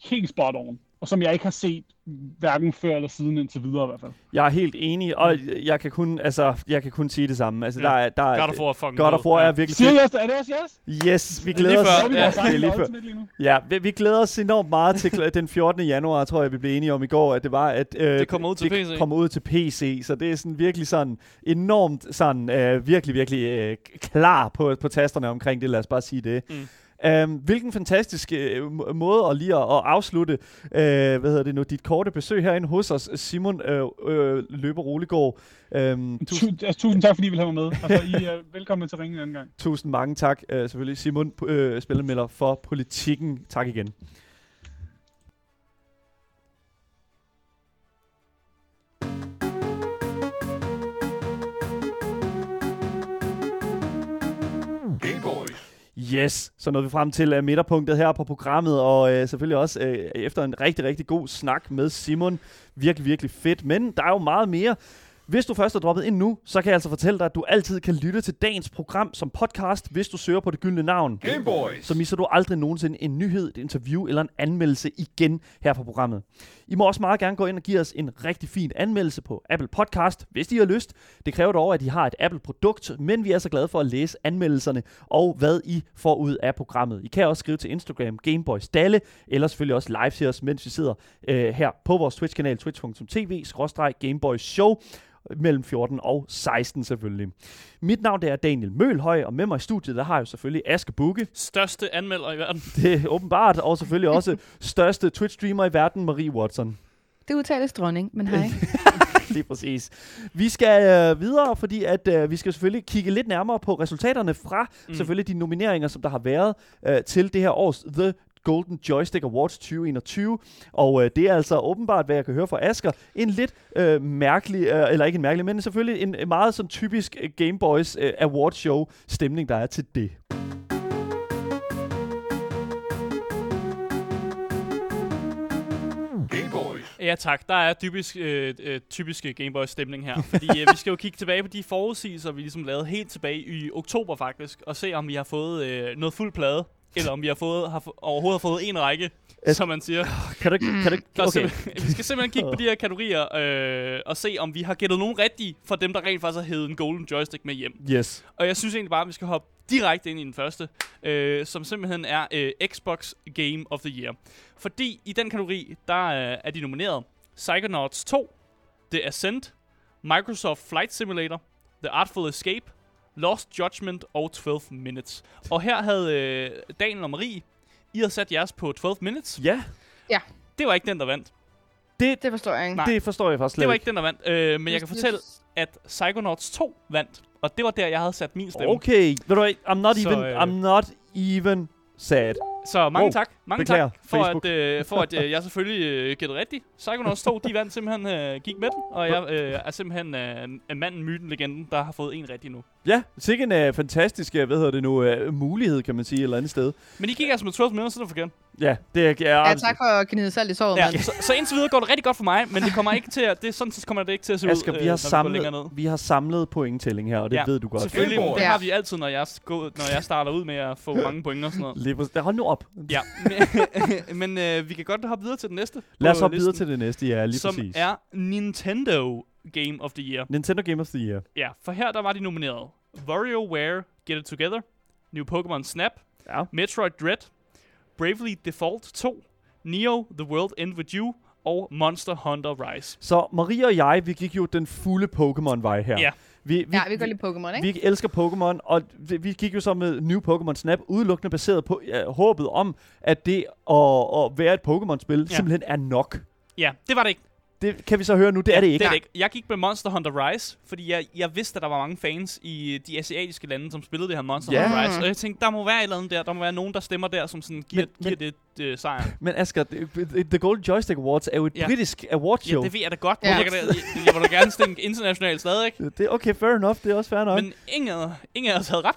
helt spot on, og som jeg ikke har set hverken før eller siden indtil videre i hvert fald. Jeg er helt enig, og jeg kan kun, altså, jeg kan kun sige det samme. Altså, Ja. der er, der er, God of War er fucking God of. War er virkelig Siger fedt. jeg, er det også yes? Yes, vi er glæder os. Ja, det er lige før. Ja, vi, vi glæder os enormt meget til den 14. januar, tror jeg, vi blev enige om i går, at det var, at øh, Det kommer ud til det PC. kommer ud til PC, så det er sådan virkelig sådan enormt sådan, øh, virkelig, virkelig øh, klar på, på tasterne omkring det, lad os bare sige det. Mm. Um, hvilken fantastisk øh, må- måde at lige at, at afslutte, øh, hvad hedder det nu, dit korte besøg herinde hos os, Simon øh, øh, Løber Roligård. Um, tusind, Tu- altså, tusind tak, fordi I vil have mig med. Altså, I er velkommen til ringen en anden gang. tusind mange tak, øh, selvfølgelig Simon, øh, spillermelder for politikken. Tak igen. Yes, så nåede vi frem til uh, midterpunktet her på programmet, og uh, selvfølgelig også uh, efter en rigtig, rigtig god snak med Simon. Virkelig, virkelig fedt, men der er jo meget mere. Hvis du først er droppet ind nu, så kan jeg altså fortælle dig, at du altid kan lytte til dagens program som podcast, hvis du søger på det gyldne navn. Game Boys. Så misser du aldrig nogensinde en nyhed, et interview eller en anmeldelse igen her på programmet. I må også meget gerne gå ind og give os en rigtig fin anmeldelse på Apple Podcast, hvis I har lyst. Det kræver dog, at I har et Apple-produkt, men vi er så glade for at læse anmeldelserne og hvad I får ud af programmet. I kan også skrive til Instagram Gameboys Dalle, eller selvfølgelig også live til os, mens vi sidder øh, her på vores Twitch-kanal, twitch.tv-gameboys show mellem 14 og 16 selvfølgelig. Mit navn det er Daniel Mølhøj, og med mig i studiet, der har jeg jo selvfølgelig Aske Bukke. Største anmelder i verden. Det er åbenbart, og selvfølgelig også største Twitch-streamer i verden, Marie Watson. Det udtales dronning, men hej. Lige præcis. Vi skal øh, videre, fordi at øh, vi skal selvfølgelig kigge lidt nærmere på resultaterne fra mm. selvfølgelig de nomineringer, som der har været øh, til det her års The Golden Joystick Awards 2021. Og øh, det er altså åbenbart, hvad jeg kan høre fra Asker, en lidt øh, mærkelig, øh, eller ikke en mærkelig, men selvfølgelig en, en meget sådan typisk øh, Game Boys øh, Award Show stemning, der er til det. Game Boys. Ja tak, der er typisk, øh, øh, typiske Gameboy stemning her. Fordi øh, vi skal jo kigge tilbage på de forudsigelser, vi ligesom lavede helt tilbage i oktober faktisk, og se om vi har fået øh, noget fuld plade, eller om vi har fået, har, overhovedet har fået en række, Et- som man siger. Kan du, kan du, okay. simpelthen- vi skal simpelthen kigge på de her kategorier, øh, og se om vi har gættet nogen rigtige, for dem der rent faktisk har hævet en Golden Joystick med hjem. Yes. Og jeg synes egentlig bare, at vi skal hoppe direkte ind i den første, øh, som simpelthen er øh, Xbox Game of the Year. Fordi i den kategori, der øh, er de nomineret Psychonauts 2, The Ascent, Microsoft Flight Simulator, The Artful Escape, Lost Judgment og 12 Minutes. Og her havde øh, Daniel og Marie, I havde sat jeres på 12 Minutes. Ja, Det var ikke den, der vandt. det, Det forstår jeg ikke. Nej. det forstår jeg faktisk slet Det var ikke. den, der vandt. Øh, men jeg kan fortælle, at Psychonauts 2 vandt. Og det var der, jeg havde sat min stemme. Okay, ved du hvad, I'm not Så, even, øh, I'm not even sad. Så mange Wow. tak. Mange Beklager, tak for Facebook. at, øh, for at øh, jeg selvfølgelig øh, gættede rigtigt. Psychonauts 2, de vandt simpelthen, øh, gik med den. Og jeg øh, er simpelthen øh, en manden, myten, legenden, der har fået en rigtig nu. Ja, sikkert en uh, fantastisk, uh, hvad hedder det nu, uh, mulighed, kan man sige, et eller andet sted. Men I gik altså med 12 minutter, så det forkert. Ja, det er... Ja, Ja, tak for at gnide salt i såret, Ja, mand. så, så indtil videre går det rigtig godt for mig, men det kommer ikke til at, det, sådan så kommer det ikke til at se Asger, ud, vi har, øh, når vi går samlet, ned. vi har samlet pointtælling her, og det Ja, ved du godt. Selvfølgelig, det har vi altid, når jeg, gå, når jeg starter ud med at få mange point og sådan noget. Lige præcis. Hold nu op. Ja, men, men øh, vi kan godt hoppe videre til den næste. Lad os hoppe videre til det næste, ja, lige Som præcis. er Nintendo Game of the Year. Nintendo Game of the Year. Ja, for her der var de nomineret. WarioWare Get It Together, New Pokémon Snap, Ja. Metroid Dread, Bravely Default 2, Neo The World End With You og Monster Hunter Rise. Så Maria og jeg, vi gik jo den fulde Pokémon-vej her. Ja. Vi, vi, Ja, vi kan lide Pokémon, ikke? Vi elsker Pokémon, og vi, vi gik jo så med New Pokémon Snap udelukkende baseret på ja, håbet om, at det at, at være et Pokémon-spil ja. simpelthen er nok. Ja, det var det ikke. Det kan vi så høre nu, det er det ikke. Det er det ikke. Jeg gik med Monster Hunter Rise, fordi jeg, jeg vidste, at der var mange fans i de asiatiske lande, som spillede det her Monster Ja. Hunter Rise. Og jeg tænkte, der må være et eller andet der. Der må være nogen, der stemmer der, som sådan giver, Men- giver det øh, sejr. Men Asger, The Golden Joystick Awards er jo et Ja. ja. britisk awardshow. Ja, det ved jeg da godt. Ja. Ja. Jeg, kan da, jeg, jeg vil da gerne stænke internationalt stadig. det, det er okay, fair enough. Det er også fair nok. Men ingen, ingen af os havde ret.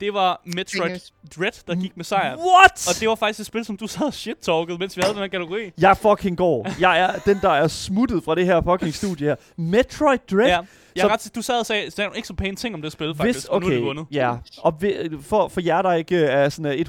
Det var Metroid. Dread, der gik med sejren. What? Og det var faktisk et spil, som du sad og shit-talkede, mens vi havde den her kategori. Jeg fucking går. Jeg er den, der er smuttet fra det her fucking studie her. Metroid Dread? Ja. Jeg Så- er ret, du sad og sagde, sagde ikke så pæne ting om det spil, faktisk. Hvis, og nu er okay, det vundet. ja. Og ved, for, for jer, der ikke øh, er sådan øh,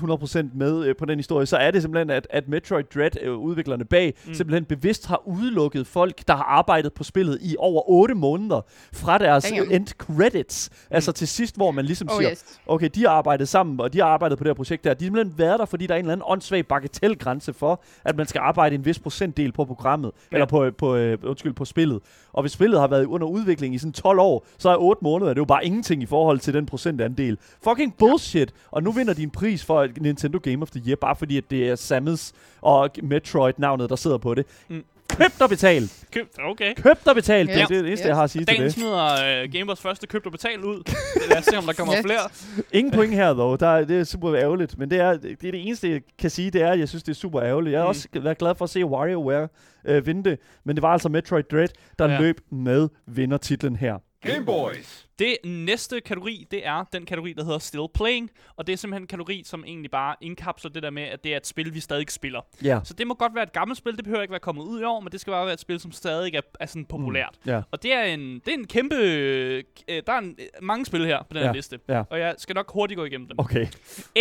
100% med øh, på den historie, så er det simpelthen, at, at Metroid Dread, øh, udviklerne bag, Mm. simpelthen bevidst har udelukket folk, der har arbejdet på spillet i over 8 måneder fra deres Damn. øh, end credits. Mm. Altså til sidst, hvor man ligesom Oh siger, yes. okay, de har arbejdet sammen, og de har arbejdet på det her projekt der. De har simpelthen været der, fordi der er en eller anden åndssvag bagatelgrænse for, at man skal arbejde en vis procentdel på programmet, ja. eller på, på, øh, undskyld, på spillet. Og hvis spillet har været under udvikling i sådan 12 år, så er 8 måneder, det er jo bare ingenting i forhold til den procentandel. Fucking bullshit! Og nu vinder de en pris for Nintendo Game of the Year, bare fordi at det er Samus og Metroid-navnet, der sidder på det. Mm. Købt og betalt! Købt, okay. Købt og betalt! Ja. Det, er det eneste, Ja. jeg har at sige til Dagen det. smider uh, Gamers første købt og betalt ud. Lad os se, om der kommer Yes. flere. Ingen point her, dog. Der, er- det er super ærgerligt. Men det er, det er det eneste, jeg kan sige, det er, at jeg synes, det er super ærgerligt. Jeg har Mm. også været glad for at se WarioWare øh, vinde det. Men det var altså Metroid Dread, der ja. løb med vindertitlen her. Game Boys. Det næste kategori, det er den kategori, der hedder Still Playing. Og det er simpelthen en kategori, som egentlig bare indkapsler det der med, at det er et spil, vi stadig spiller. Ja. Så det må godt være et gammelt spil, det behøver ikke være kommet ud i år, men det skal bare være et spil, som stadig er, er sådan populært. Mm. Ja. Og det er en, det er en kæmpe... Øh, der er en, øh, mange spil her på den her Ja, liste. ja. Og jeg skal nok hurtigt gå igennem dem. Okay.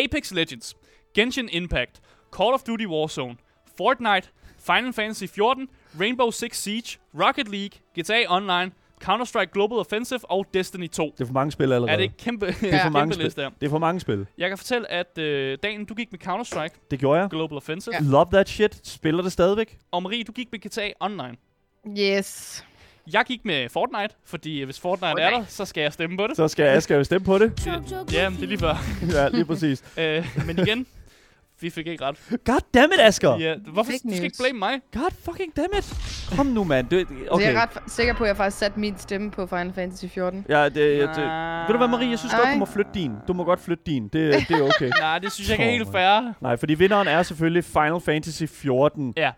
Apex Legends, Genshin Impact, Call of Duty Warzone, Fortnite, Final Fantasy 14, Rainbow Six Siege, Rocket League, GTA Online, Counter-Strike Global Offensive og Destiny 2. Det er for mange spil allerede. Er det ikke kæmpe, det er for kæmpe mange spil. liste her? Det er for mange spil. Jeg kan fortælle, at øh, Dan, du gik med Counter-Strike Det gjorde jeg. Global Offensive, Ja. ja. Love that shit. Spiller det stadigvæk? og Marie, du gik med GTA Online. Yes. Jeg gik med Fortnite, fordi hvis Fortnite, Fortnite. er der, så skal jeg stemme på det. Så skal jeg, skal jo stemme på det. Ja, det er lige før. ja, lige præcis. øh, men igen, vi fik ikke ret. God damn it, Asger! Ja, hvorfor Fake du skal ikke blame mig? God fucking damn it! Kom nu, mand. Det, Okay. Så jeg er ret sikker på, at jeg faktisk satte min stemme på Final Fantasy 14. Ja, det, det, det. Ved du hvad, Marie? Jeg synes godt, Ej. du må flytte din. Du må godt flytte din. Det, det er okay. Nej, det synes jeg ikke er helt fair. Nej, fordi vinderen er selvfølgelig Final Fantasy 14, Ja.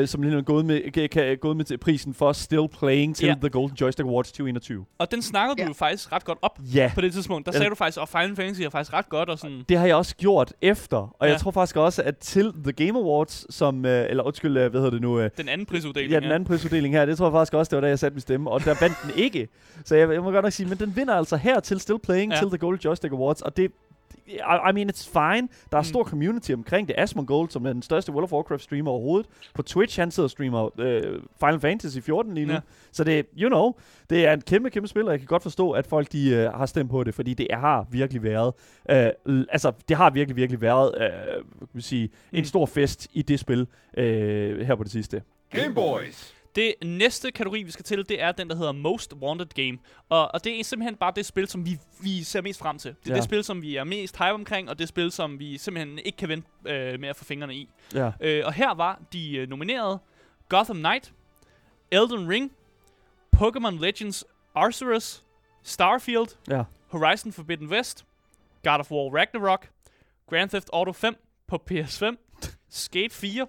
øh, som lige nu er gået med, kan, gået med til prisen for Still Playing til Ja. The Golden Joystick Awards 2021. Og den snakkede Ja. du jo faktisk ret godt op Ja, på det tidspunkt. Der Ja. sagde du faktisk, at Final Fantasy er faktisk ret godt og sådan... det har jeg også gjort efter. Og Ja. jeg tror faktisk også, at til The Game Awards, som, øh, eller undskyld, øh, hvad hedder det nu, øh, Den anden prisuddeling. ja, den anden prisuddeling her, det tror jeg faktisk også, det var da jeg satte min stemme, og der vandt den ikke. Så jeg, jeg må godt nok sige, men den vinder altså her til Still Playing, Ja. til The Golden Joystick Awards, og det, I, I mean, it's fine. Der er Mm. stor community omkring det. Asmongold, som er den største World of Warcraft streamer overhovedet, på Twitch, han sidder og streamer øh, Final Fantasy 14 lige nu. Ja. Så det, you know, det er en kæmpe, kæmpe spil, og jeg kan godt forstå, at folk de, øh, har stemt på det, fordi det er, har virkelig været, øh, l- altså, det har virkelig, virkelig været, øh, man sige, Mm. en stor fest i det spil øh, her på det sidste. Game Boys. Det næste kategori, vi skal til, det er den, der hedder Most Wanted Game. Og, og det er simpelthen bare det spil, som vi, vi ser mest frem til. Det er Ja. det spil, som vi er mest hype omkring, og det spil, som vi simpelthen ikke kan vente øh, med at få fingrene i. Ja. Øh, og her var de øh, nominerede Gotham Knight, Elden Ring, Pokémon Legends Arceus, Starfield, Ja. Horizon Forbidden West, God of War Ragnarok, Grand Theft Auto 5 på PS5, Skate 4,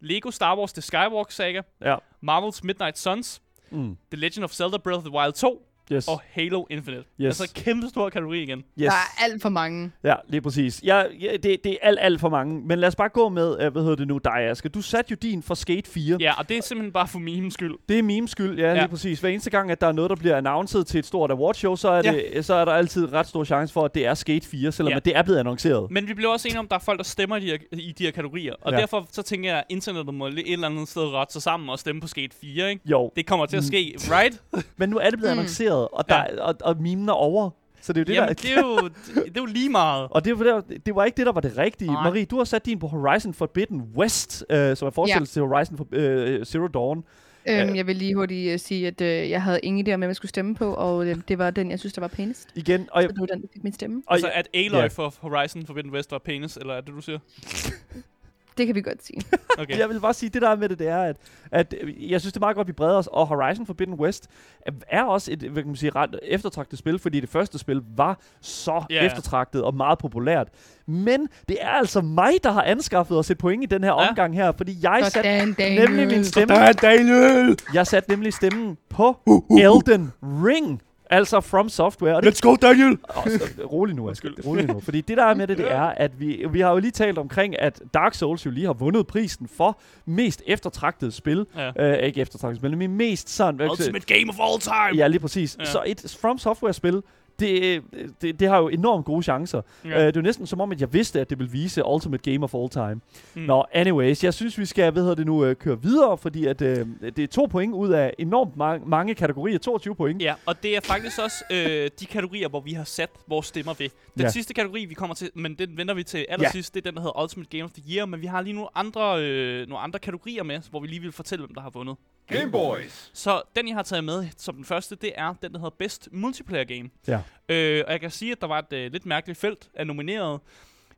Lego Star Wars The Skywalker Saga, Ja. Marvel's Midnight Suns, Mm. The Legend of Zelda Breath of the Wild 2, Yes. og Halo Infinite. Yes. Altså kæmpe stor kategori igen. yes. Der er alt for mange. Ja, lige præcis. Ja, ja det, det er alt, alt for mange. Men lad os bare gå med, uh, hvad hedder det nu, dig, Asger. Du satte jo din for Skate 4. Ja, og det er simpelthen bare for memes skyld. Det er meme skyld, ja, ja, lige præcis. Hver eneste gang, at der er noget, der bliver announced til et stort awardshow, så er, det, så er der altid ret stor chance for, at det er Skate 4, selvom Ja. at det er blevet annonceret. Men vi blev også enige om, at der er folk, der stemmer i de her, i de her kategorier. Og Ja. ja. derfor så tænker jeg, at internettet må et eller andet sted rette sig sammen og stemme på Skate 4, ikke? Jo, Det kommer til at ske, right? men nu er det blevet Mm. annonceret, og, der, og, og memen er over. Så det er jo det, Jamen, der... det er, jo, det er jo lige meget. Og det var, det var ikke det, der var det rigtige. Nej. Marie, du har sat din på Horizon Forbidden West, øh, som er forestillelse til Horizon for, øh, Zero Dawn. Øhm, jeg vil lige hurtigt uh, sige, at uh, jeg havde ingen idé om, hvem jeg skulle stemme på, og uh, det var den, jeg synes, der var pænest. Igen, og, Så det var den, der fik min stemme. og Altså, at Aloy ja. for Horizon Forbidden West var penis, eller er det, du siger? Det kan vi godt sige. Okay. Jeg vil bare sige, det der er med det, det er, at, at øh, jeg synes, det er meget godt, at vi breder os, og Horizon Forbidden West er- er også et hvad kan man sige, ret eftertragtet spil, fordi det første spil var så yeah. eftertragtet og meget populært. Men det er altså mig, der har anskaffet os et point i den her Ja. omgang her, fordi jeg satte Sådan, nemlig min stemme, Daniel! jeg satte nemlig stemmen på Elden Ring. Altså From Software. Og det Let's go, Daniel! Og så, rolig nu, Asger. Rolig nu. Fordi det der er med det, det er, at vi, vi har jo lige talt omkring, at Dark Souls jo lige har vundet prisen for mest eftertragtet spil. Ja. Øh, ikke eftertragtet spil, men mest sådan... Ultimate game of all time! Ja, lige præcis. Ja. Så et From Software-spil, det, det, det har jo enormt gode chancer. Ja. Ja. Øh, det er næsten som om, at jeg vidste, at det ville vise Ultimate Game of All Time. Mm. Nå, anyways, jeg synes, vi skal, hvad hedder det nu, øh, køre videre, fordi at, øh, det er to point ud af enormt mange, mange kategorier. 22 point. Ja, og det er faktisk også øh, de kategorier, hvor vi har sat vores stemmer ved. Den Ja. ja. sidste kategori, vi kommer til, men den venter vi til allersidst, det er den, der hedder Ultimate Game of the Year, men vi har lige nogle andre, øh, nogle andre kategorier med, hvor vi lige vil fortælle, hvem der har vundet. Game Boys. Så den, jeg har taget med som den første, det er den, der hedder Best Multiplayer Game. Ja. Øh, og jeg kan sige, at der var et øh, lidt mærkeligt felt af nomineret.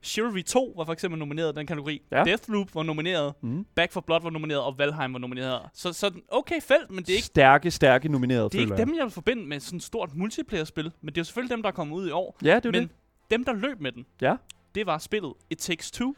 Chivalry 2 var for eksempel nomineret i den kategori. Ja. Deathloop var nomineret. Mm. Back for Blood var nomineret, og Valheim var nomineret. Så, så okay felt, men det er ikke Stærke, stærke nomineret, det er ikke dem, jeg vil forbinde med sådan et stort multiplayer-spil, men det er jo selvfølgelig dem, der er kommet ud i år. Ja, det er men det. dem, der løb med den, Ja. det var spillet It Takes Two.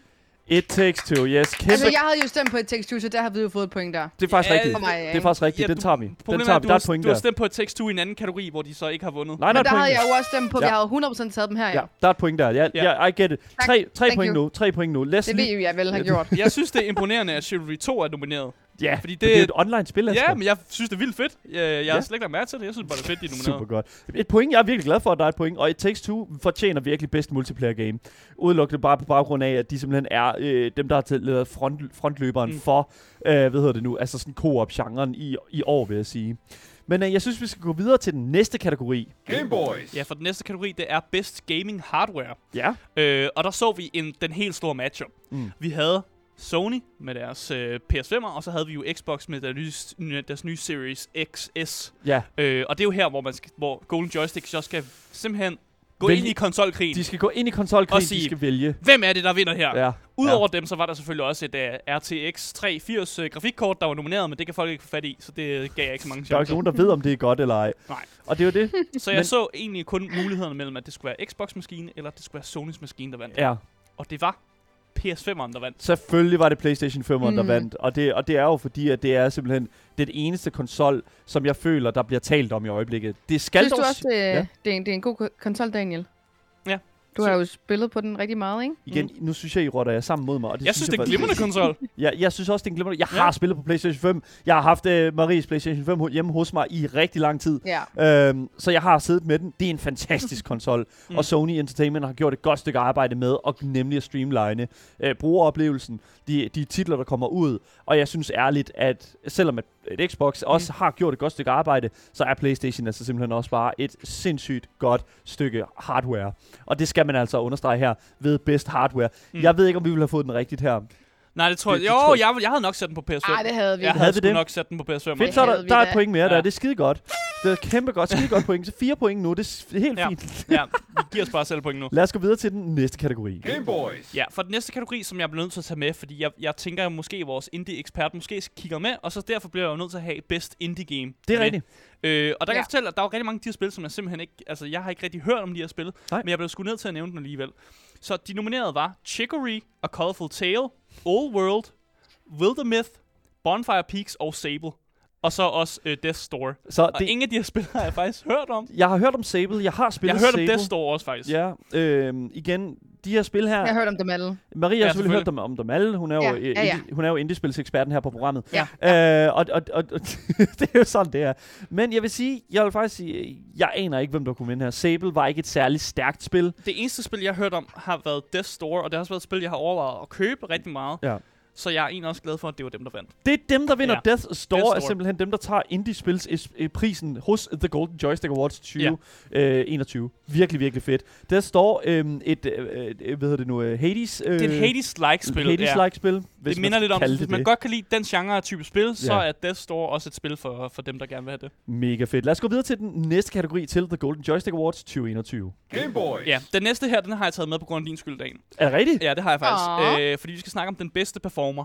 It Takes Two, yes. Kæmpe. Altså, jeg havde jo stemt på et tekst, så der har vi jo fået et point der. det er faktisk Ja, rigtigt. Mig, Det er faktisk rigtigt. Ja, Den du- tager vi. Den tager er, vi. Der er du, et point du har der. stemt på et Takes Two i en anden kategori, hvor de så ikke har vundet. Nej, der Men der point havde der. jeg jo også stemt på, Ja. vi havde 100% taget dem her, ja. Ja, der er et point der. Ja, Ja. ja. I get it. Tak. Tre, tre Thank point you. nu. Tre point nu. Os Det ved jeg vel har gjort. Jeg synes, det er imponerende, at Chivalry 2 er nomineret. Ja, Fordi fordi det- det, det er et online spil, Asger. Ja, men jeg synes, det er vildt fedt. Jeg, jeg Ja. har slet ikke mærke til det. Jeg synes bare, det er fedt, de er. Super godt. Et point, jeg er virkelig glad for, at der er et point, og It Takes Two fortjener virkelig bedst multiplayer game. Udelukkende bare på baggrund af, at de simpelthen er øh, dem, der har lavet front, frontløberen mm. Mm. for, øh, hvad hedder det nu, altså sådan co-op-genren i, i år, vil jeg sige. Men øh, jeg synes, vi skal gå videre til den næste kategori. Game Boys. Ja, for den næste kategori, det er Best Gaming Hardware. Ja. Øh, og der så vi en, den helt store matchup. Mm. Vi havde Sony med deres øh, PS5'er, og så havde vi jo Xbox med deres nye, deres nye Series XS. Ja, Øh, og det er jo her, hvor, man skal, hvor Golden Joystick så skal simpelthen gå Vælge- ind i konsolkrigen. de skal gå ind i konsolkrigen, Og de sige- skal vælge. Hvem er det, der vinder her? Ja. Udover dem, så var der selvfølgelig også et uh, RTX 380 uh, grafikkort, der var nomineret, men det kan folk ikke få fat i, så det gav jeg ikke så mange Der er jo ikke chancer. nogen, der ved, om det er godt eller ej. Nej. Og det er jo det. Så jeg men- så egentlig kun mulighederne mellem, at det skulle være Xbox-maskine, eller at det skulle være Sonys maskine, der vandt. Ja. Og det var PS5'eren, der vandt. Selvfølgelig var det PlayStation 5'eren, mm. der vandt. Og det, og det er jo fordi, at det er simpelthen det eneste konsol, som jeg føler, der bliver talt om i øjeblikket. Det skal Synes du dog også, det, Ja. det, er en, det er en god ko- konsol, Daniel? Ja. Du har jo spillet på den rigtig meget, ikke? Igen, nu synes jeg, I rotter jer sammen mod mig. Og det Jeg synes, det er en glimrende konsol. Ja, jeg synes også, det er en glimrende. Jeg Ja. har spillet på PlayStation 5. Jeg har haft uh, Maries PlayStation 5 ho- hjemme hos mig i rigtig lang tid. Ja. Øhm, så jeg har siddet med den. Det er en fantastisk konsol. Mm. Og Sony Entertainment har gjort et godt stykke arbejde med, og nemlig at streamline øh, brugeroplevelsen, de, de titler, der kommer ud. Og jeg synes ærligt, at selvom at, at Xbox også har gjort et godt stykke arbejde, så er PlayStation altså simpelthen også bare et sindssygt godt stykke hardware. Og det skal man altså understrege her ved best hardware. Mm. Jeg ved ikke, om vi ville have fået den rigtigt her. Nej, det tror jeg. Det- det Jo, tror jeg- jeg, jeg havde nok sat den på PS5. Ej, det havde vi. jeg. Havde havde vi det? nok sat den på PS5. Fedt, så er der, der er et point mere ja. der. Det er skide godt. Det er kæmpe godt. Skide godt point. Så fire point nu. Det er helt Ja. fint. ja, vi giver os bare selv point nu. Lad os gå videre til den næste kategori. Game Boys. Ja, for den næste kategori, som jeg bliver nødt til at tage med, fordi jeg, jeg tænker, at måske vores indie-ekspert måske kigger med, og så derfor bliver jeg jo nødt til at have Best Indie Game. Det er med. rigtigt. Øh, og der kan Ja. jeg fortælle, at der er jo rigtig mange af de her spil, som jeg simpelthen ikke... Altså, jeg har ikke rigtig hørt om de her spil, Nej. men jeg blev sgu nødt til at nævne dem alligevel. Så de nominerede var Chicory, A Colorful Tale, Old World, Wildermyth, Bonfire Peaks og Sable. Og så også øh, Death Store. Så Og det, ingen af de her spil har jeg faktisk hørt om. jeg har hørt om Sable, jeg har spillet Jeg har hørt om Sable. Death Store også, faktisk. Ja, øh, igen, de her spil her... Jeg har hørt om dem alle. Maria har Ja, selvfølgelig hørt dem, om dem alle. Hun er jo, Ja, øh, ja, ja. Indie, hun er jo indiespilseksperten her på programmet. Ja. Øh, og, og, og, og det er jo sådan, det er. Men jeg vil sige, jeg vil faktisk sige, jeg aner ikke, hvem der kunne vinde her. Sable var ikke et særligt stærkt spil. Det eneste spil, jeg har hørt om, har været Death Store, og det har også været et spil, jeg har overvejet at købe rigtig meget. Ja. Så jeg er egentlig også glad for, at det var dem, der vandt. Det er dem, der vinder Ja. ja. Death Store, Death er Store. simpelthen dem, der tager Indie-spils is- eh, prisen hos The Golden Joystick Awards 2021. Virkelig, virkelig fedt. Death Store, øh, et, øh, øh, hvad hedder det nu, øh, Hades... Øh, Det er et Hades-like spil. Hades-like spil. Hvis det minder lidt om, hvis det man det. godt kan lide den genre af type spil, så Ja. er Death Store også et spil for, for dem, der gerne vil have det. Mega fedt. Lad os gå videre til den næste kategori til The Golden Joystick Awards 2021. Game Boys. Ja, den næste her, den har jeg taget med på grund af din skyld, Dan. Er det rigtigt? Ja, det har jeg faktisk. Øh, fordi vi skal snakke om den bedste performer.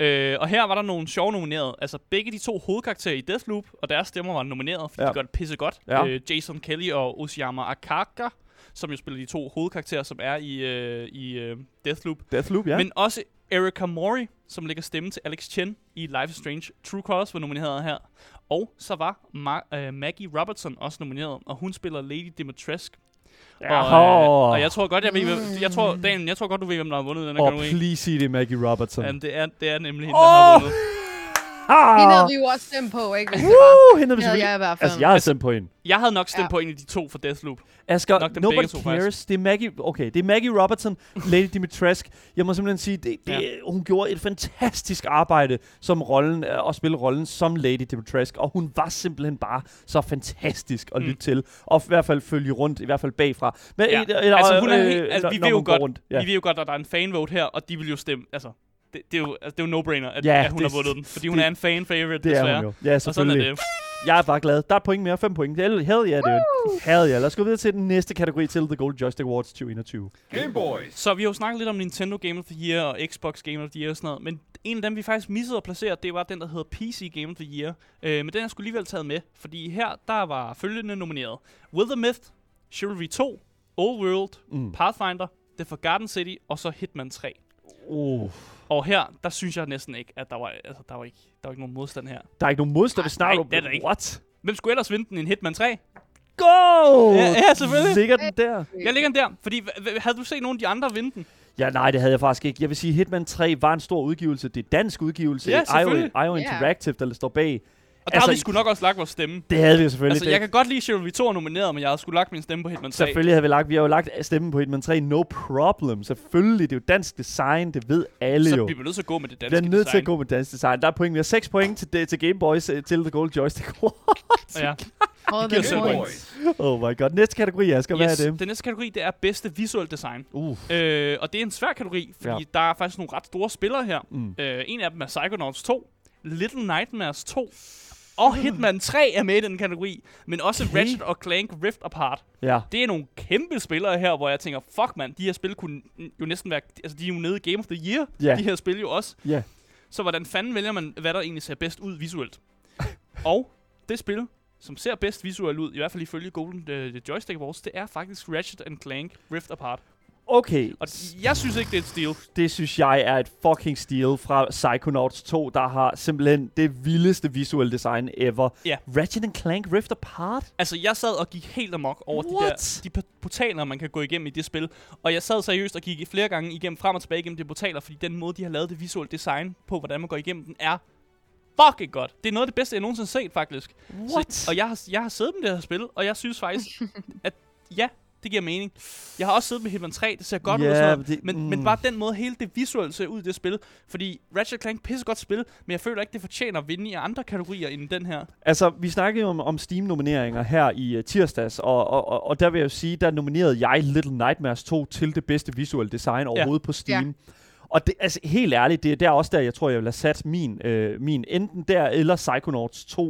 Øh, og her var der nogle sjove nomineret. Altså begge de to hovedkarakterer i Deathloop, og deres stemmer var nomineret, fordi Ja. de gør det pisse godt. Ja. Øh, Jason Kelly og Osiyama Akaka, som jo spiller de to hovedkarakterer, som er i, øh, i øh, Deathloop. Deathloop, ja. Men også Erika Mori, som lægger stemme til Alex Chen i Life is Strange. True Colors var nomineret her. Og så var Ma- øh, Maggie Robertson også nomineret, og hun spiller Lady Dimitrescu. Og, øh, og jeg tror godt, jeg ved, jeg tror, Dan, jeg tror godt, du ved, hvem der har vundet den her Og kategori. please sig det Maggie Robertson. Jamen, det er, det er nemlig hende, der har vundet. Hende havde vi jo også stemt på, ikke? Hvis det var. Woo! Hende vi havde selvfølgelig- jeg i hvert fald. Altså, jeg har stemt på hende. Jeg havde nok stemt Ja. på en af de to for Deathloop. Asger, Nok dem nobody begge to, cares. faktisk. Det er Maggie, okay, det er Maggie Robertson, Lady Dimitrescu. Jeg må simpelthen sige, det, det, Ja. hun gjorde et fantastisk arbejde som rollen, øh, at spille rollen som Lady Dimitrescu, og hun var simpelthen bare så fantastisk at Mm. lytte til, og i hvert fald følge rundt, i hvert fald bagfra. Men, Ja. et- Altså, hun er øh, helt, altså, vi ved jo godt, rundt. vi ved jo godt, at der er en fanvote her, og de vil jo stemme, altså, det, det, er, jo, altså, det er jo no-brainer, at, Ja, at hun det- har vundet den. Fordi hun det- er en fan-favorite, Det er desværre. hun jo. Ja, Og sådan er selvfølgelig. det. Jeg er bare glad. Der er point mere. Fem point. Hell hell ja, det er Hell ja. Lad os gå videre til den næste kategori til The Gold Joystick Awards 2021. Game Boys. Så vi har jo snakket lidt om Nintendo Game of the Year og Xbox Game of the Year og sådan noget, men en af dem, vi faktisk missede at placere, det var den, der hedder PC Game of the Year. Øh, men den er sgu alligevel taget med, fordi her, der var følgende nomineret. Will the Myth, Chivalry 2, Old World, Mm. Pathfinder, The Forgotten City og så Hitman 3. Uh. Og her, der synes jeg næsten ikke, at der var, altså, der var, ikke, der var ikke nogen modstand her. Der er ikke nogen modstand, nej, om. det er der ikke. What? Hvem skulle ellers vinde den i en Hitman 3? Go! Ja, ja, selvfølgelig. Ligger den der? Jeg ligger den der, fordi h- h- havde du set nogen af de andre vinde den? Ja, nej, det havde jeg faktisk ikke. Jeg vil sige, Hitman 3 var en stor udgivelse. Det er dansk udgivelse. Ja, IO, selvfølgelig. IO Ja. Interactive, der står bag. Og der Altså, havde vi sgu nok også lagt vores stemme. Det havde vi jo selvfølgelig. Altså, det, jeg kan godt lide Chivalry 2 er nomineret, men jeg havde sgu lagt min stemme på Hitman 3. Selvfølgelig havde vi lagt, vi har jo lagt stemmen på Hitman 3, no problem. Selvfølgelig, det er jo dansk design, det ved alle Så jo. vi bliver nødt til at gå med det Vi danske er nødt til design. at gå med dansk design. Der er point. Vi har 6 point til, til Game Boys øh, til The Gold Joystick Awards. Ja. The selv Game points. Boys. Oh my god. Næste kategori, Asger, hvad er det? Den næste kategori, det er bedste visual design. Uh. Øh, og det er en svær kategori, fordi ja. der er faktisk nogle ret store spillere her. Mm. Øh, en af dem er Psychonauts 2, Little Nightmares 2, og Hitman 3 er med i den kategori, men også Okay. Ratchet og Clank Rift Apart. Ja. Det er nogle kæmpe spillere her, hvor jeg tænker, fuck mand, de her spil kunne jo næsten være, altså de er jo nede i Game of the Year, Ja. de her spil jo også. Ja. Så hvordan fanden vælger man, hvad der egentlig ser bedst ud visuelt? og det spil, som ser bedst visuelt ud, i hvert fald ifølge Golden uh, Joystick Awards, det er faktisk Ratchet and Clank Rift Apart. Okay, Og jeg synes ikke, det er et stil. det synes jeg er et fucking steal fra Psychonauts 2, der har simpelthen det vildeste visuelle design ever. Ja. Ratchet and Clank Rift Apart? Altså, jeg sad og gik helt amok over de What? der de po- portaler, man kan gå igennem i det spil. Og jeg sad seriøst og gik flere gange igennem, frem og tilbage igennem de portaler, fordi den måde, de har lavet det visuelle design på, hvordan man går igennem den, er fucking godt. Det er noget af det bedste, jeg nogensinde har set, faktisk. What? Så, og jeg har, jeg har siddet med det her spil, og jeg synes faktisk, at ja, det giver mening. Jeg har også siddet med Hitman 3, det ser godt ud og Ja, sådan noget, det- men, mm. men bare den måde, hele det visuelle ser ud i det spil. Fordi Ratchet Clank pisse godt spil, men jeg føler ikke, det fortjener at vinde i andre kategorier end den her. Altså, vi snakkede jo om, om Steam-nomineringer her i uh, tirsdags, og, og, og, og der vil jeg jo sige, der nominerede jeg Little Nightmares 2 til det bedste visuelle design overhovedet på Steam. Og det, altså, helt ærligt, det er der også der, jeg tror, jeg vil have sat min, øh, min enten der eller Psychonauts 2.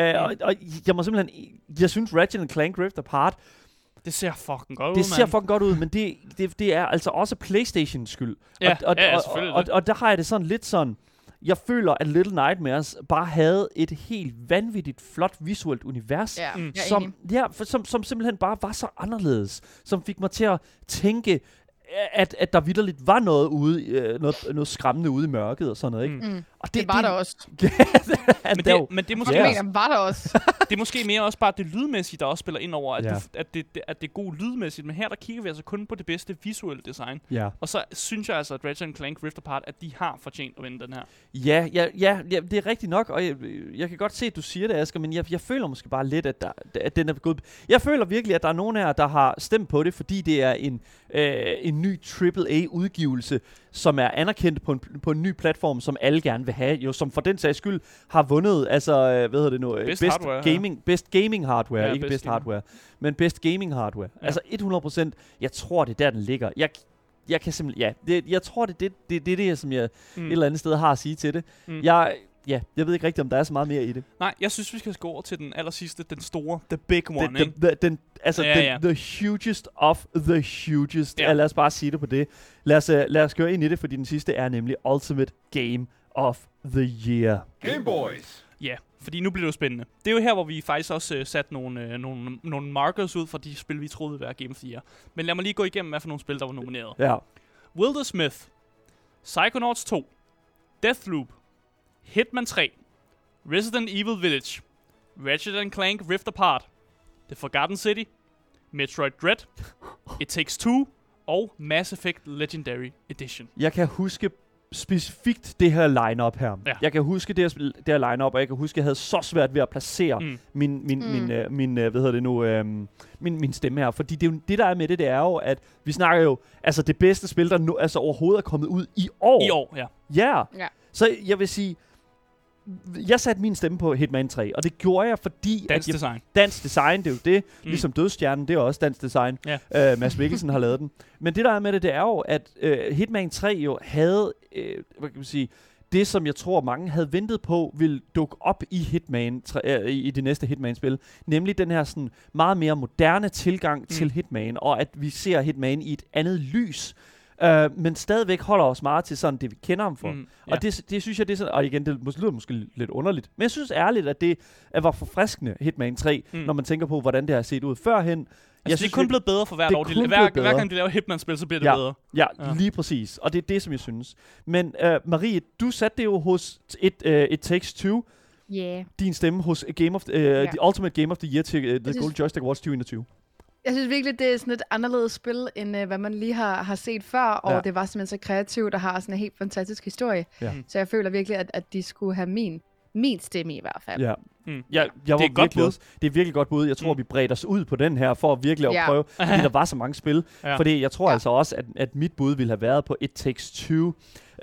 Uh, og, og jeg må simpelthen, jeg synes Ratchet Clank Rift Apart, Det ser fucking godt ud, det ser fucking godt ud, men det, det, det er altså også Playstations skyld. Ja, og, og, ja, ja, og, selvfølgelig og, det. og, og der har jeg det sådan lidt sådan, jeg føler, at Little Nightmares bare havde et helt vanvittigt flot visuelt univers, Ja, Mm. som, ja, for, som, som simpelthen bare var så anderledes, som fik mig til at tænke, at, at der vidderligt var noget ude, øh, noget, noget skræmmende ude i mørket og sådan noget, ikke? Mm. Og Det, det var der også. Men det, men det er måske, yeah. mener, var der også. det er måske mere også bare det lydmæssige, der også spiller ind over, at, Ja. du, at, det, det, at det er god lydmæssigt. Men her der kigger vi altså kun på det bedste visuelle design. Ja. Og så synes jeg altså, at Ratchet Clank Rift Apart, at de har fortjent at vinde den her. Ja, ja, ja, ja, det er rigtigt nok, og jeg, jeg kan godt se, at du siger det, Asger, men jeg, jeg føler måske bare lidt, at, der, at den er gået... Jeg føler virkelig, at der er nogen her, der har stemt på det, fordi det er en, øh, en ny AAA-udgivelse, som er anerkendt på en, på en ny platform, som alle gerne vil have, jo, som for den sags skyld har vundet, altså, øh, hvad hedder det nu? øh, Best best hardware, ja. gaming, Best gaming hardware, Ja, ikke best best, hardware, men best gaming hardware. Ja. Altså 100%, jeg tror, det er der, den ligger. Jeg, jeg kan simpelthen, ja, det, jeg tror, det er det, det, det, det, som jeg Mm. et eller andet sted har at sige til det. Mm. Jeg, ja, jeg ved ikke rigtigt, om der er så meget mere i det. Nej, jeg synes, vi skal gå over til den aller sidste, den store, the big one, Den, ikke? den, den, den, altså, Ja, den, ja. the hugest of the hugest. Ja. Ja. Lad os bare sige det på det. Lad os, uh, lad os køre ind i det, fordi den sidste er nemlig Ultimate Game of the Year. Game Boys. Ja, fordi nu bliver det jo spændende. Det er jo her, hvor vi faktisk også øh, satte nogle, øh, nogle, nogle markers ud for de spil, vi troede ville være Game of the Year. Men lad mig lige gå igennem, hvad for nogle spil, der var nomineret. Ja. Wilder Smith, Psychonauts 2, Deathloop, Hitman 3, Resident Evil Village, Ratchet Clank Rift Apart, The Forgotten City, Metroid Dread, It Takes Two og Mass Effect Legendary Edition. Jeg kan huske specifikt det her lineup her. Ja. Jeg kan huske det her, det her lineup, og jeg kan huske, at jeg havde så svært ved at placere Mm. min, min, Mm. min, øh, min øh, hvad hedder det nu, øh, min, min stemme her. Fordi det, er det, der er med det, det er jo, at vi snakker jo, altså det bedste spil, der nu, altså overhovedet er kommet ud i år. I år, ja. Ja. Ja. Så jeg vil sige, jeg satte min stemme på Hitman 3, og det gjorde jeg, fordi Dansk at jeg, design. dansk design, det er jo det, Mm. ligesom Dødstjernen, det er også dansk design. Ja. Øh, Mads Mikkelsen har lavet den. Men det der er med det, det er jo, at øh, Hitman 3 jo havde, øh, hvad kan man sige, det som jeg tror mange havde ventet på, vil dukke op i Hitman, øh, i i det næste Hitman-spil. Nemlig den her sådan meget mere moderne tilgang mm. til Hitman, og at vi ser Hitman i et andet lys. Uh, men stadigvæk holder os meget til sådan det, vi kender ham for. Mm, Og det, det synes jeg, det er sådan, og igen, det lyder måske lidt underligt, men jeg synes ærligt, at det at var forfriskende, Hitman 3, Mm. når man tænker på, hvordan det har set ud førhen. Altså, det er kun blevet bedre for hvert det er år. De, hver, hver gang de laver Hitman-spil, så bliver det Ja. bedre. Ja, Ja. ja, lige præcis. Og det er det, som jeg synes. Men uh, Marie, du satte det jo hos et, uh, It Takes Two, Yeah. din stemme hos Game of, uh, ja. The Ultimate Game of the Year til uh, The synes- Gold Joystick Awards 2021. Jeg synes virkelig, det er sådan et anderledes spil, end øh, hvad man lige har, har set før, og Ja. det var simpelthen så kreativt og har sådan en helt fantastisk historie. Ja. Så jeg føler virkelig, at, at de skulle have min, min stemme i hvert fald. Ja. Mm. Jeg, jeg var Det er et godt virkelig bud. det er virkelig godt bud. Jeg tror, Mm. vi bredte os ud på den her, for at virkelig at Ja. prøve, fordi der var så mange spil. Ja. Fordi jeg tror Ja. altså også, at, at mit bud ville have været på It Takes Two.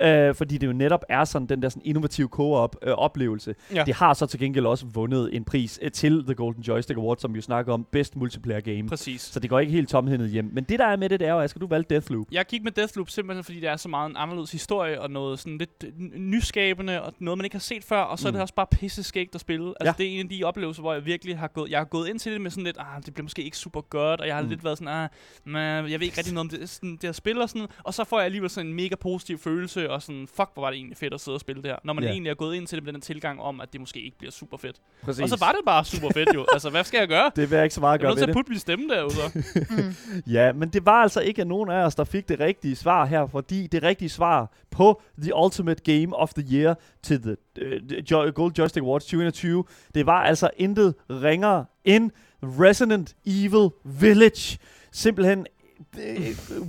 Øh, fordi det jo netop er sådan den der sådan innovative co-op øh, oplevelse. Ja. Det har så til gengæld også vundet en pris øh, til The Golden Joystick Award, som vi jo snakker om, Best Multiplayer Game. Præcis. Så det går ikke helt tomhændet hjem. Men det der er med det, det er jo, Asger, du valgte Deathloop. Jeg gik med Deathloop simpelthen, fordi det er så meget en anderledes historie, og noget sådan lidt n- nyskabende, og noget, man ikke har set før, og så mm. er det Mm. også bare pisse skægt at spille. Altså, Ja. det er en af de oplevelser, hvor jeg virkelig har gået, jeg har gået ind til det med sådan lidt, ah, det bliver måske ikke super godt, og jeg har mm. Lidt været sådan, ah, man, jeg ved ikke rigtig noget om det, sådan, det spil og sådan, og så får jeg alligevel sådan en mega positiv følelse, og sådan, fuck, hvor var det egentlig fedt at sidde og spille det her, når man Ja. egentlig er gået ind til det med den tilgang om, at det måske ikke bliver super fedt. Præcis. Og så var det bare super fedt jo. altså, hvad skal jeg gøre? Det vil jeg ikke så meget Jeg er gøre nødt til ved at det. putte min stemme derude. så. Ja, men det var altså ikke nogen af os, der fik det rigtige svar her, fordi det rigtige svar på The Ultimate Game of the Year til The uh, Gold Joystick Awards 2021, det var altså intet ringere end Resident Evil Village. Simpelthen øh,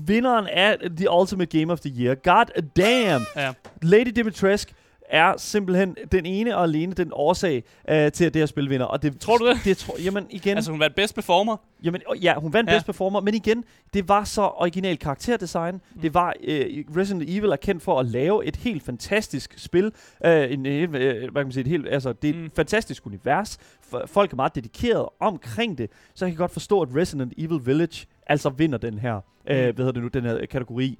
vinderen af The Ultimate Game of the Year. God damn! Ja. Lady Dimitrescu er simpelthen den ene og alene den årsag øh, til, at det her spil vinder. Og det, Tror du det? det tror, jamen igen, Altså, hun var best performer. Jamen, ja, hun vandt Ja. Best Performer, men igen, det var så original karakterdesign. Mm. Det var, øh, Resident Evil er kendt for at lave et helt fantastisk spil. Øh, en, helt, øh, hvad kan man sige, et helt, altså, det er et Mm. mm. fantastisk univers. F- folk er meget dedikeret omkring det, så jeg kan godt forstå, at Resident Evil Village altså vinder den her, øh, hvad hedder det nu, den her kategori.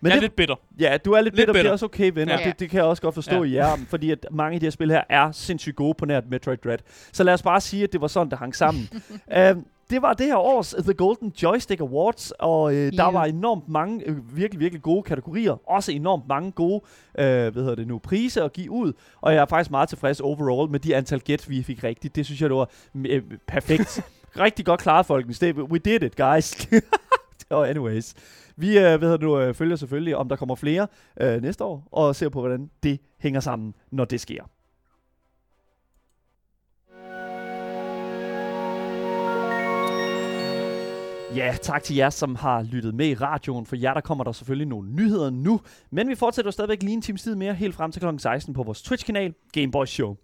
Men jeg er det, lidt bitter. Ja, du er lidt, Lidt lidt bitter, det bitter. er også okay, venner. Ja. Det, det kan jeg også godt forstå Ja. i jer, fordi at mange af de her spil her er sindssygt gode på nært Metroid Dread. Så lad os bare sige, at det var sådan, det hang sammen. øhm, det var det her års The Golden Joystick Awards, og øh, der var enormt mange øh, virkelig, virkelig gode kategorier. Også enormt mange gode, øh, hvad hedder det nu, priser at give ud. Og jeg er faktisk meget tilfreds overall med de antal gæt, vi fik rigtigt. Det synes jeg, det var øh, perfekt. Rigtig godt klaret, folkens. Det, we did it, guys. Og oh, anyways, vi øh, ved du, øh, følger selvfølgelig, om der kommer flere øh, næste år, og ser på, hvordan det hænger sammen, når det sker. Ja, tak til jer, som har lyttet med i radioen. For jer, der kommer der selvfølgelig nogle nyheder nu. Men vi fortsætter stadigvæk lige en times tid mere, helt frem til kl. 16 på vores Twitch-kanal, Gameboys Show.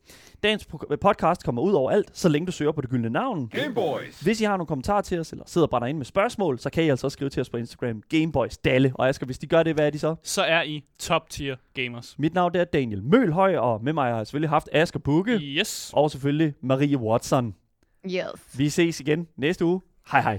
Dagens pro- podcast kommer ud over alt, så længe du søger på det gyldne navn. Game Boys. Hvis I har nogle kommentarer til os, eller sidder bare derinde med spørgsmål, så kan I altså også skrive til os på Instagram, Gameboys Dalle. Og Asger, hvis de gør det, hvad er de så? Så er I top tier gamers. Mit navn det er Daniel Mølhøj, og med mig har jeg selvfølgelig haft Asger Bukke, Yes. og selvfølgelig Marie Watson. Yes. Vi ses igen næste uge. Hej hej.